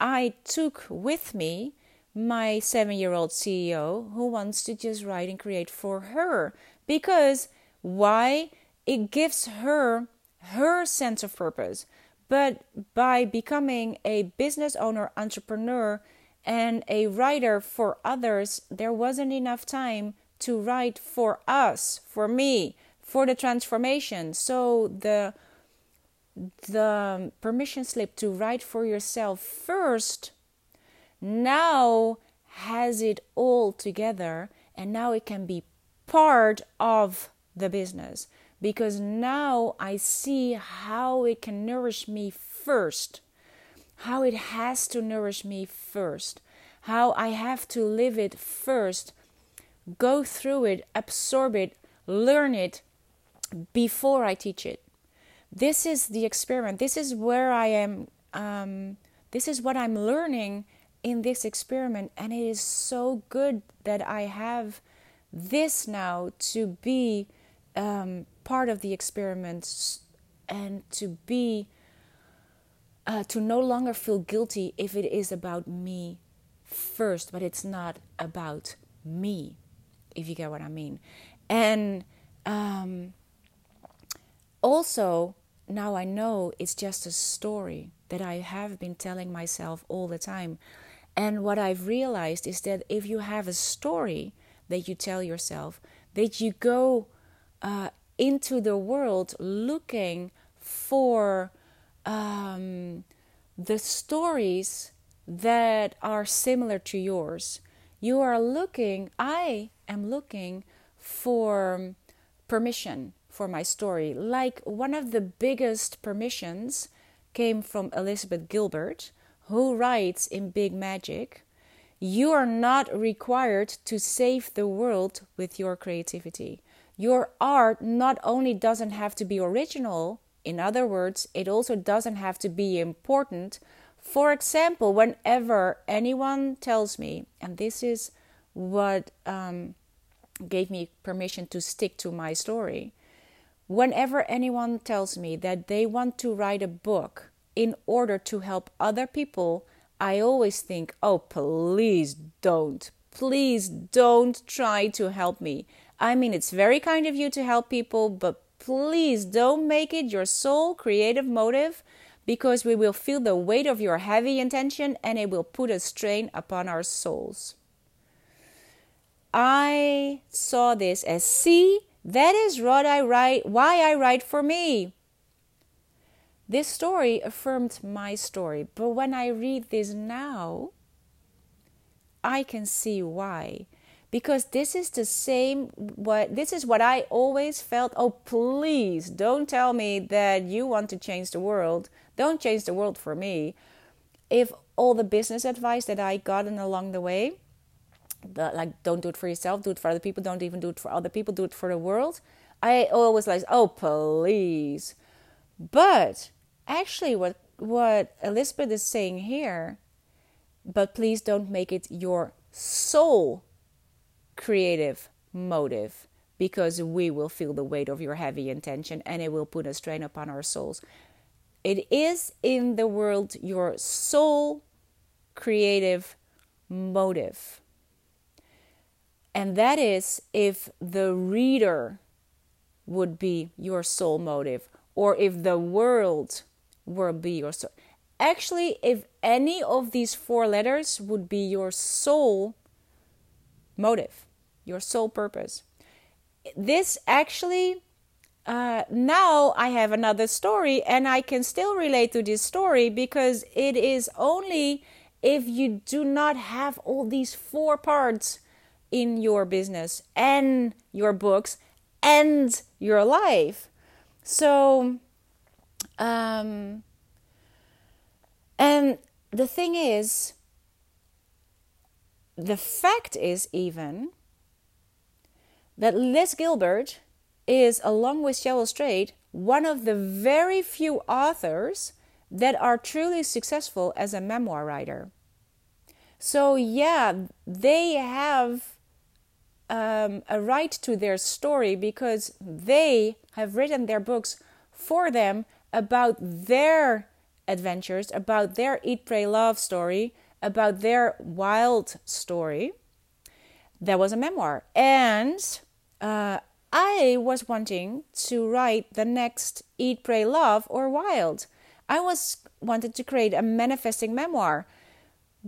I took with me my seven year old CEO who wants to just write and create for her. Because why? It gives her her sense of purpose. But by becoming a business owner, entrepreneur, and a writer for others, there wasn't enough time to write for us, for me, for the transformation. So the the permission slip to write for yourself first now has it all together and now it can be part of the business. Because now I see how it can nourish me first, how it has to nourish me first, how I have to live it first, go through it, absorb it, learn it before I teach it this is the experiment. This is where I am. Um, this is what I'm learning in this experiment, and it is so good that I have this now to be um, part of the experiment and to be uh, to no longer feel guilty if it is about me first, but it's not about me. if you get what I mean. And um, also, now I know it's just a story that I have been telling myself all the time. And what I've realized is that if you have a story that you tell yourself, that you go uh, into the world looking for um, the stories that are similar to yours. You are looking, I am looking for permission for my story. Like one of the biggest permissions came from Elizabeth Gilbert, who writes in Big Magic You are not required to save the world with your creativity. Your art not only doesn't have to be original, in other words, it also doesn't have to be important. For example, whenever anyone tells me, and this is what um, gave me permission to stick to my story, whenever anyone tells me that they want to write a book in order to help other people, I always think, oh, please don't. Please don't try to help me. I mean, it's very kind of you to help people, but please don't make it your sole creative motive because we will feel the weight of your heavy intention and it will put a strain upon our souls. I saw this as see, that is what I write, why I write for me. This story affirmed my story, but when I read this now, I can see why. Because this is the same what this is what I always felt oh please don't tell me that you want to change the world. Don't change the world for me. If all the business advice that I gotten along the way the, like don't do it for yourself do it for other people don't even do it for other people do it for the world I always like oh please but actually what what Elizabeth is saying here but please don't make it your sole creative motive because we will feel the weight of your heavy intention and it will put a strain upon our souls. It is in the world your sole creative motive. And that is if the reader would be your sole motive or if the world will be your soul. Actually, if any of these four letters would be your sole motive your sole purpose. This actually, uh, now I have another story and I can still relate to this story because it is only if you do not have all these four parts in your business and your books and your life. So, um, and the thing is, the fact is even that Liz Gilbert is, along with Cheryl Strayed, one of the very few authors that are truly successful as a memoir writer. So, yeah, they have um, a right to their story because they have written their books for them about their adventures, about their Eat, Pray, Love story, about their wild story. That was a memoir. And uh, I was wanting to write the next Eat, Pray, Love or Wild. I was wanted to create a manifesting memoir,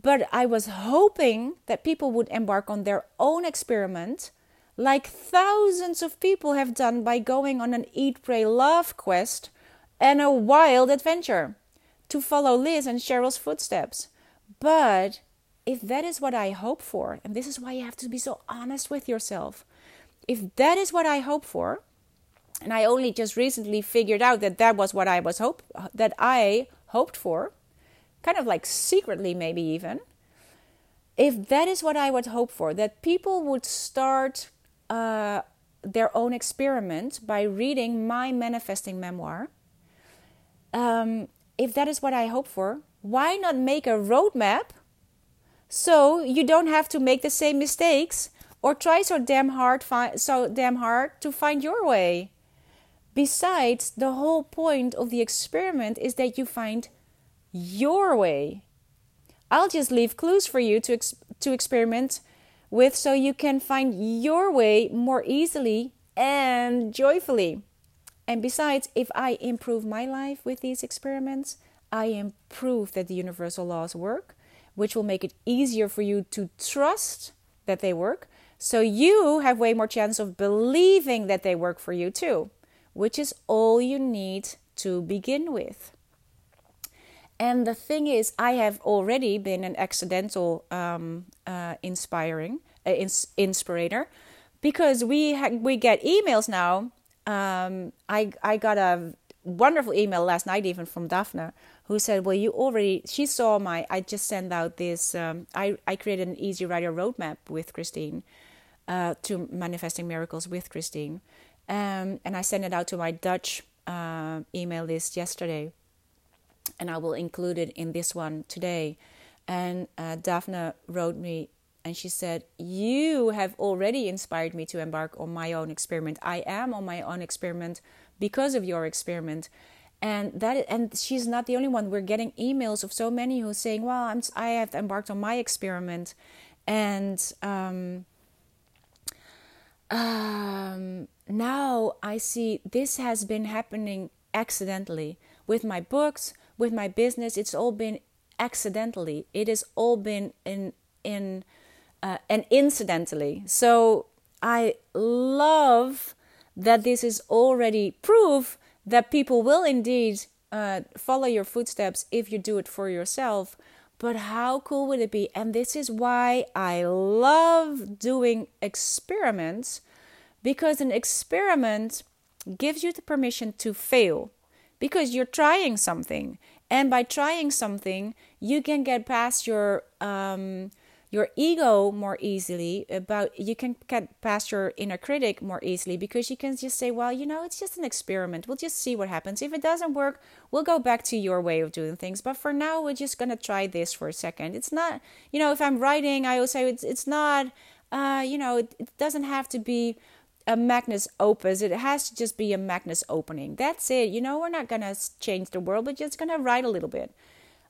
but I was hoping that people would embark on their own experiment, like thousands of people have done by going on an Eat, Pray, Love quest and a wild adventure to follow Liz and Cheryl's footsteps. But if that is what I hope for, and this is why you have to be so honest with yourself if that is what I hope for, and I only just recently figured out that that was what I was hope that I hoped for, kind of like secretly maybe even. If that is what I would hope for, that people would start uh, their own experiment by reading my manifesting memoir. Um, if that is what I hope for, why not make a roadmap so you don't have to make the same mistakes or try so damn hard fi- so damn hard to find your way. Besides, the whole point of the experiment is that you find your way. I'll just leave clues for you to ex- to experiment with so you can find your way more easily and joyfully. And besides, if I improve my life with these experiments, I improve that the universal laws work, which will make it easier for you to trust that they work. So you have way more chance of believing that they work for you too, which is all you need to begin with. And the thing is, I have already been an accidental um, uh, inspiring uh, ins- inspirator because we ha- we get emails now. Um, I I got a wonderful email last night even from Daphne who said, "Well, you already she saw my I just sent out this um, I I created an easy writer roadmap with Christine uh, to manifesting miracles with Christine, um, and I sent it out to my Dutch uh, email list yesterday." And I will include it in this one today. And uh, Daphne wrote me and she said, You have already inspired me to embark on my own experiment. I am on my own experiment because of your experiment. And that, and she's not the only one. We're getting emails of so many who are saying, "Well, I'm, I have embarked on my experiment," and um, um, now I see this has been happening accidentally with my books, with my business. It's all been accidentally. It has all been in in uh, and incidentally. So I love that this is already proof that people will indeed uh, follow your footsteps if you do it for yourself. But how cool would it be? And this is why I love doing experiments because an experiment gives you the permission to fail because you're trying something. And by trying something you can get past your um, your ego more easily about you can get past your inner critic more easily because you can just say well you know it's just an experiment. We'll just see what happens. If it doesn't work we'll go back to your way of doing things. But for now we're just going to try this for a second. It's not you know if i'm writing i always say it's, it's not uh, you know it, it doesn't have to be a magnus opus. It has to just be a magnus opening. That's it. You know, we're not going to change the world, but just going to write a little bit.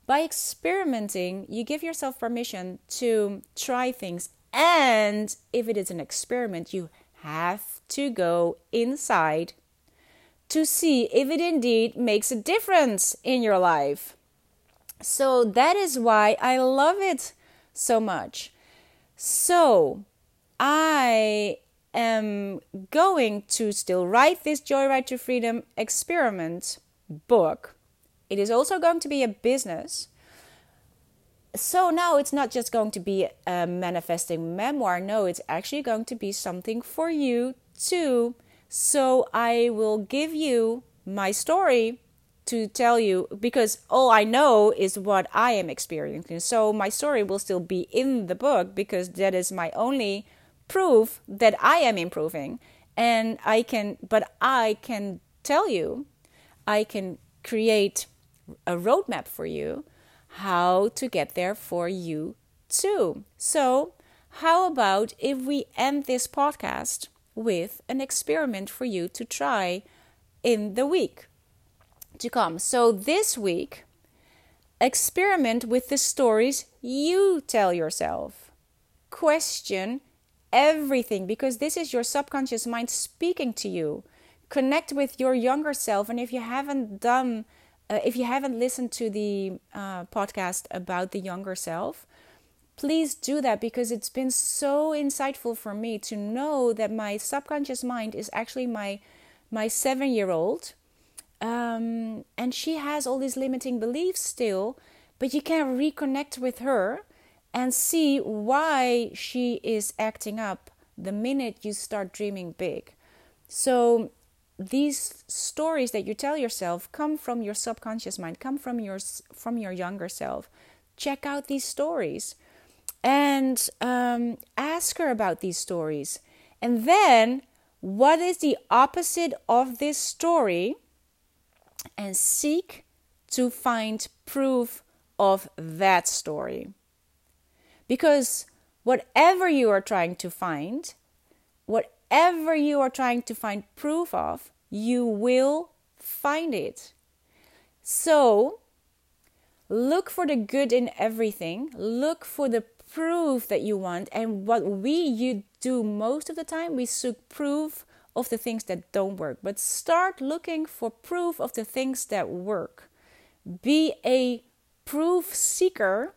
By experimenting, you give yourself permission to try things. And if it is an experiment, you have to go inside to see if it indeed makes a difference in your life. So that is why I love it so much. So I am going to still write this Joyride to Freedom experiment book. It is also going to be a business. So now it's not just going to be a manifesting memoir. No, it's actually going to be something for you too. So I will give you my story to tell you because all I know is what I am experiencing. So my story will still be in the book because that is my only proof that I am improving. And I can, but I can tell you, I can create a roadmap for you how to get there for you too. So, how about if we end this podcast with an experiment for you to try in the week to come? So, this week, experiment with the stories you tell yourself. Question everything because this is your subconscious mind speaking to you. Connect with your younger self. And if you haven't done, uh, if you haven't listened to the uh, podcast about the younger self, please do that because it's been so insightful for me to know that my subconscious mind is actually my my seven year old um, and she has all these limiting beliefs still but you can reconnect with her and see why she is acting up the minute you start dreaming big. So these stories that you tell yourself come from your subconscious mind, come from your from your younger self. Check out these stories and um, ask her about these stories. And then, what is the opposite of this story? And seek to find proof of that story. Because whatever you are trying to find, whatever you are trying to find proof of, you will find it. So, look for the good in everything. Look for the proof that you want. And what we you do most of the time, we seek proof of the things that don't work. But start looking for proof of the things that work. Be a proof seeker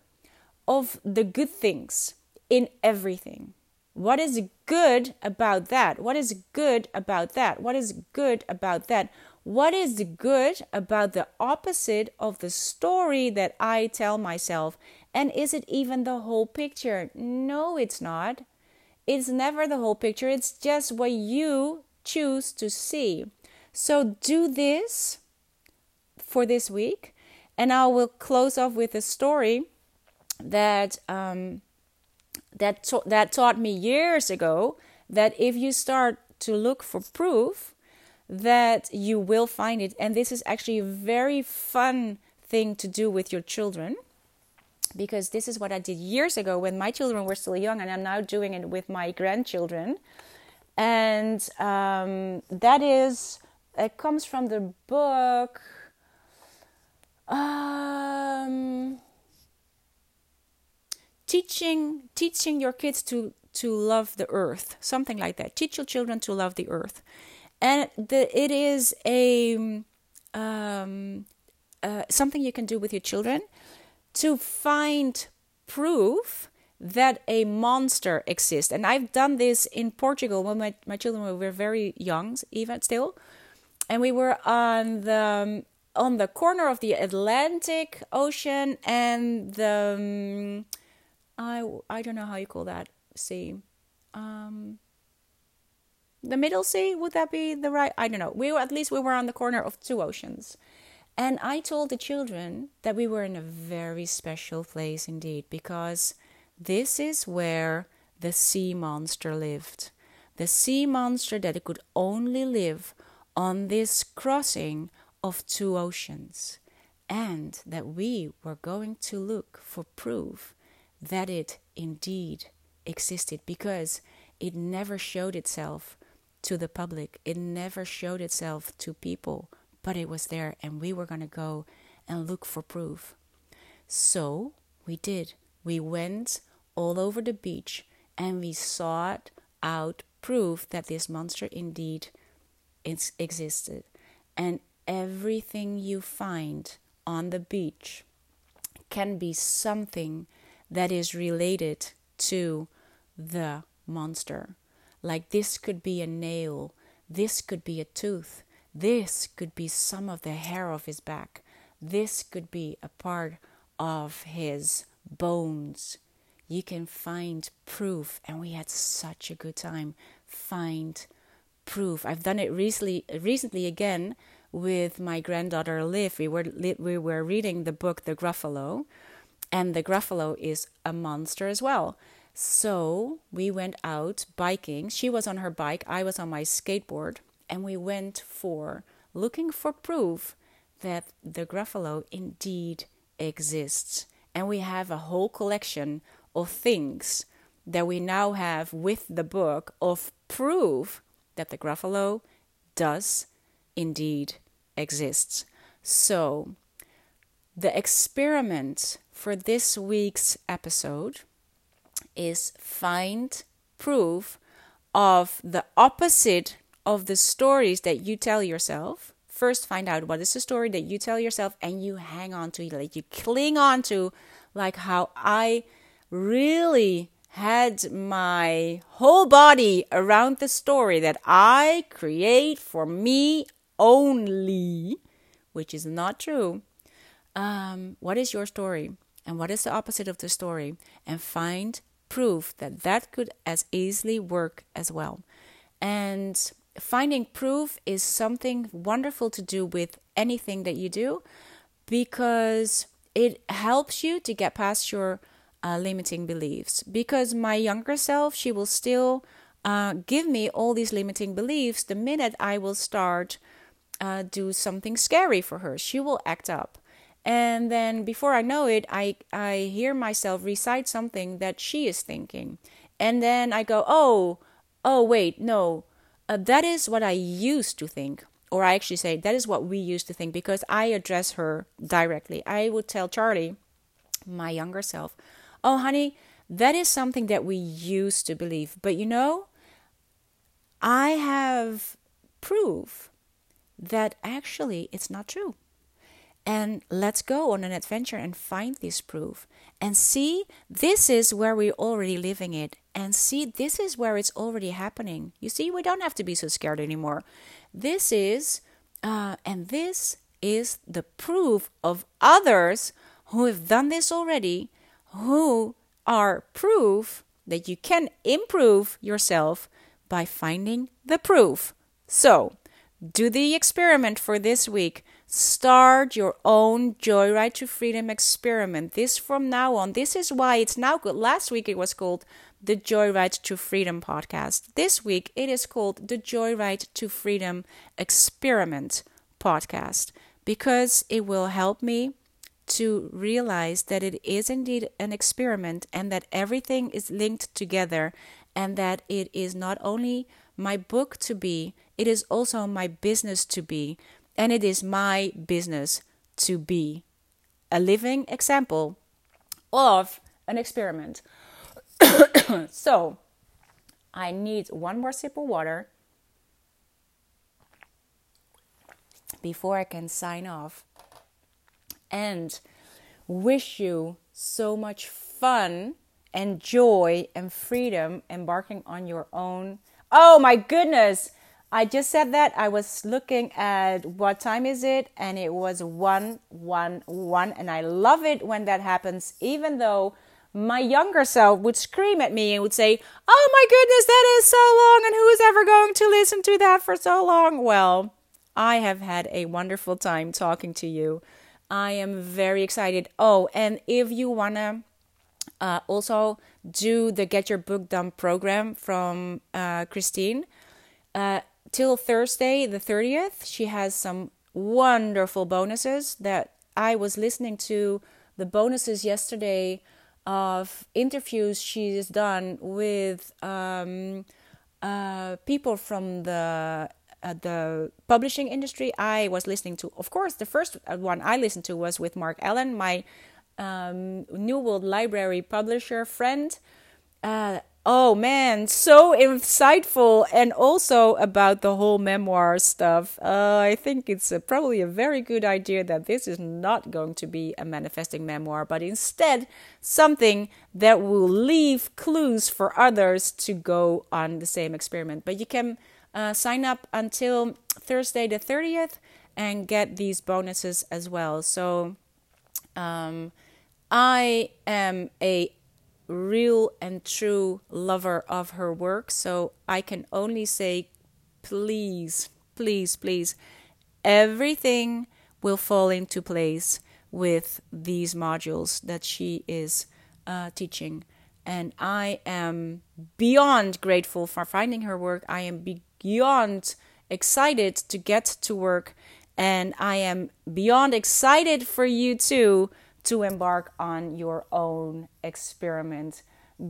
of the good things in everything. What is good about that? What is good about that? What is good about that? What is good about the opposite of the story that I tell myself? And is it even the whole picture? No, it's not. It's never the whole picture. It's just what you choose to see. So do this for this week. And I will close off with a story that um, that ta- that taught me years ago that if you start to look for proof, that you will find it. And this is actually a very fun thing to do with your children because this is what I did years ago when my children were still young, and I'm now doing it with my grandchildren. And um, that is, it comes from the book. Um, teaching teaching your kids to to love the earth something like that. Teach your children to love the earth. And the, it is a um, uh, something you can do with your children to find proof that a monster exists. And i've done this in portugal when my, my children were very young even still. And we were on the on the corner of the atlantic ocean and the um, I I don't know how you call that sea. Um, the middle sea would that be the right? I don't know. We were at least we were on the corner of two oceans, and I told the children that we were in a very special place indeed because this is where the sea monster lived. The sea monster that could only live on this crossing of two oceans, and that we were going to look for proof that it indeed existed because it never showed itself to the public, it never showed itself to people, but it was there, and we were going to go and look for proof. So we did. We went all over the beach and we sought out proof that this monster indeed existed. And everything you find on the beach can be something that is related to the monster. Like this could be a nail, this could be a tooth, this could be some of the hair of his back, this could be a part of his bones. You can find proof, and we had such a good time. Find proof. I've done it recently, recently again with my granddaughter Liv. We were we were reading the book The Gruffalo, and the Gruffalo is a monster as well. So we went out biking. She was on her bike, I was on my skateboard, and we went for looking for proof that the Gruffalo indeed exists. And we have a whole collection of things that we now have with the book of proof that the Gruffalo does indeed exist. So the experiment for this week's episode is find proof of the opposite of the stories that you tell yourself. First, find out what is the story that you tell yourself, and you hang on to like you cling on to, like how I really had my whole body around the story that I create for me only, which is not true. Um, what is your story? And what is the opposite of the story and find proof that that could as easily work as well. And finding proof is something wonderful to do with anything that you do because it helps you to get past your uh, limiting beliefs. Because my younger self, she will still uh, give me all these limiting beliefs the minute I will start uh, do something scary for her. She will act up and then before I know it, I, I hear myself recite something that she is thinking. And then I go, oh, oh, wait, no, uh, that is what I used to think. Or I actually say, that is what we used to think because I address her directly. I would tell Charlie, my younger self, oh, honey, That is something that we used to believe. But you know, I have proof that actually it's not true. And let's go on an adventure and find this proof and see this is where we're already living it and see this is where it's already happening. You see, we don't have to be so scared anymore. This is, uh, and this is the proof of others who have done this already, who are proof that you can improve yourself by finding the proof. So, do the experiment for this week. Start your own Joyride to Freedom experiment. This from now on. This is why it's now good. Last week it was called the Joyride to Freedom podcast. This week it is called the Joyride to Freedom experiment podcast because it will help me to realize that it is indeed an experiment and that everything is linked together and that it is not only my book to be, it is also my business to be, and it is my business to be a living example of an experiment. [coughs] so, I need one more sip of water before I can sign off and wish you so much fun and joy and freedom embarking on your own. Oh my goodness! I just said that I was looking at what time is it, and it was one one one, and I love it when that happens, even though my younger self would scream at me and would say, Oh my goodness, that is so long, and who is ever going to listen to that for so long? Well, I have had a wonderful time talking to you. I am very excited. Oh, and if you want to uh, also do the Get Your Book Done program from uh, Christine, uh, till Thursday, the 30th, she has some wonderful bonuses that I was listening to the bonuses yesterday of interviews she's done with um, uh, people from the uh, the publishing industry. I was listening to, of course, the first one I listened to was with Marc Allen, my um, New World Library publisher friend. Uh, oh man, so insightful, and also about the whole memoir stuff. Uh, I think it's a, probably a very good idea that this is not going to be a manifesting memoir, but instead something that will leave clues for others to go on the same experiment. But you can uh, sign up until Thursday the 30th and get these bonuses as well. So um, I am a real and true lover of her work, so I can only say, please, please, please, everything will fall into place with these modules that she is uh, teaching. And I am beyond grateful for finding her work. I am beyond excited to get to work. And I am beyond excited for you too to embark on your own experiment.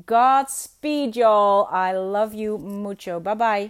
Godspeed, y'all. I love you mucho. Bye bye.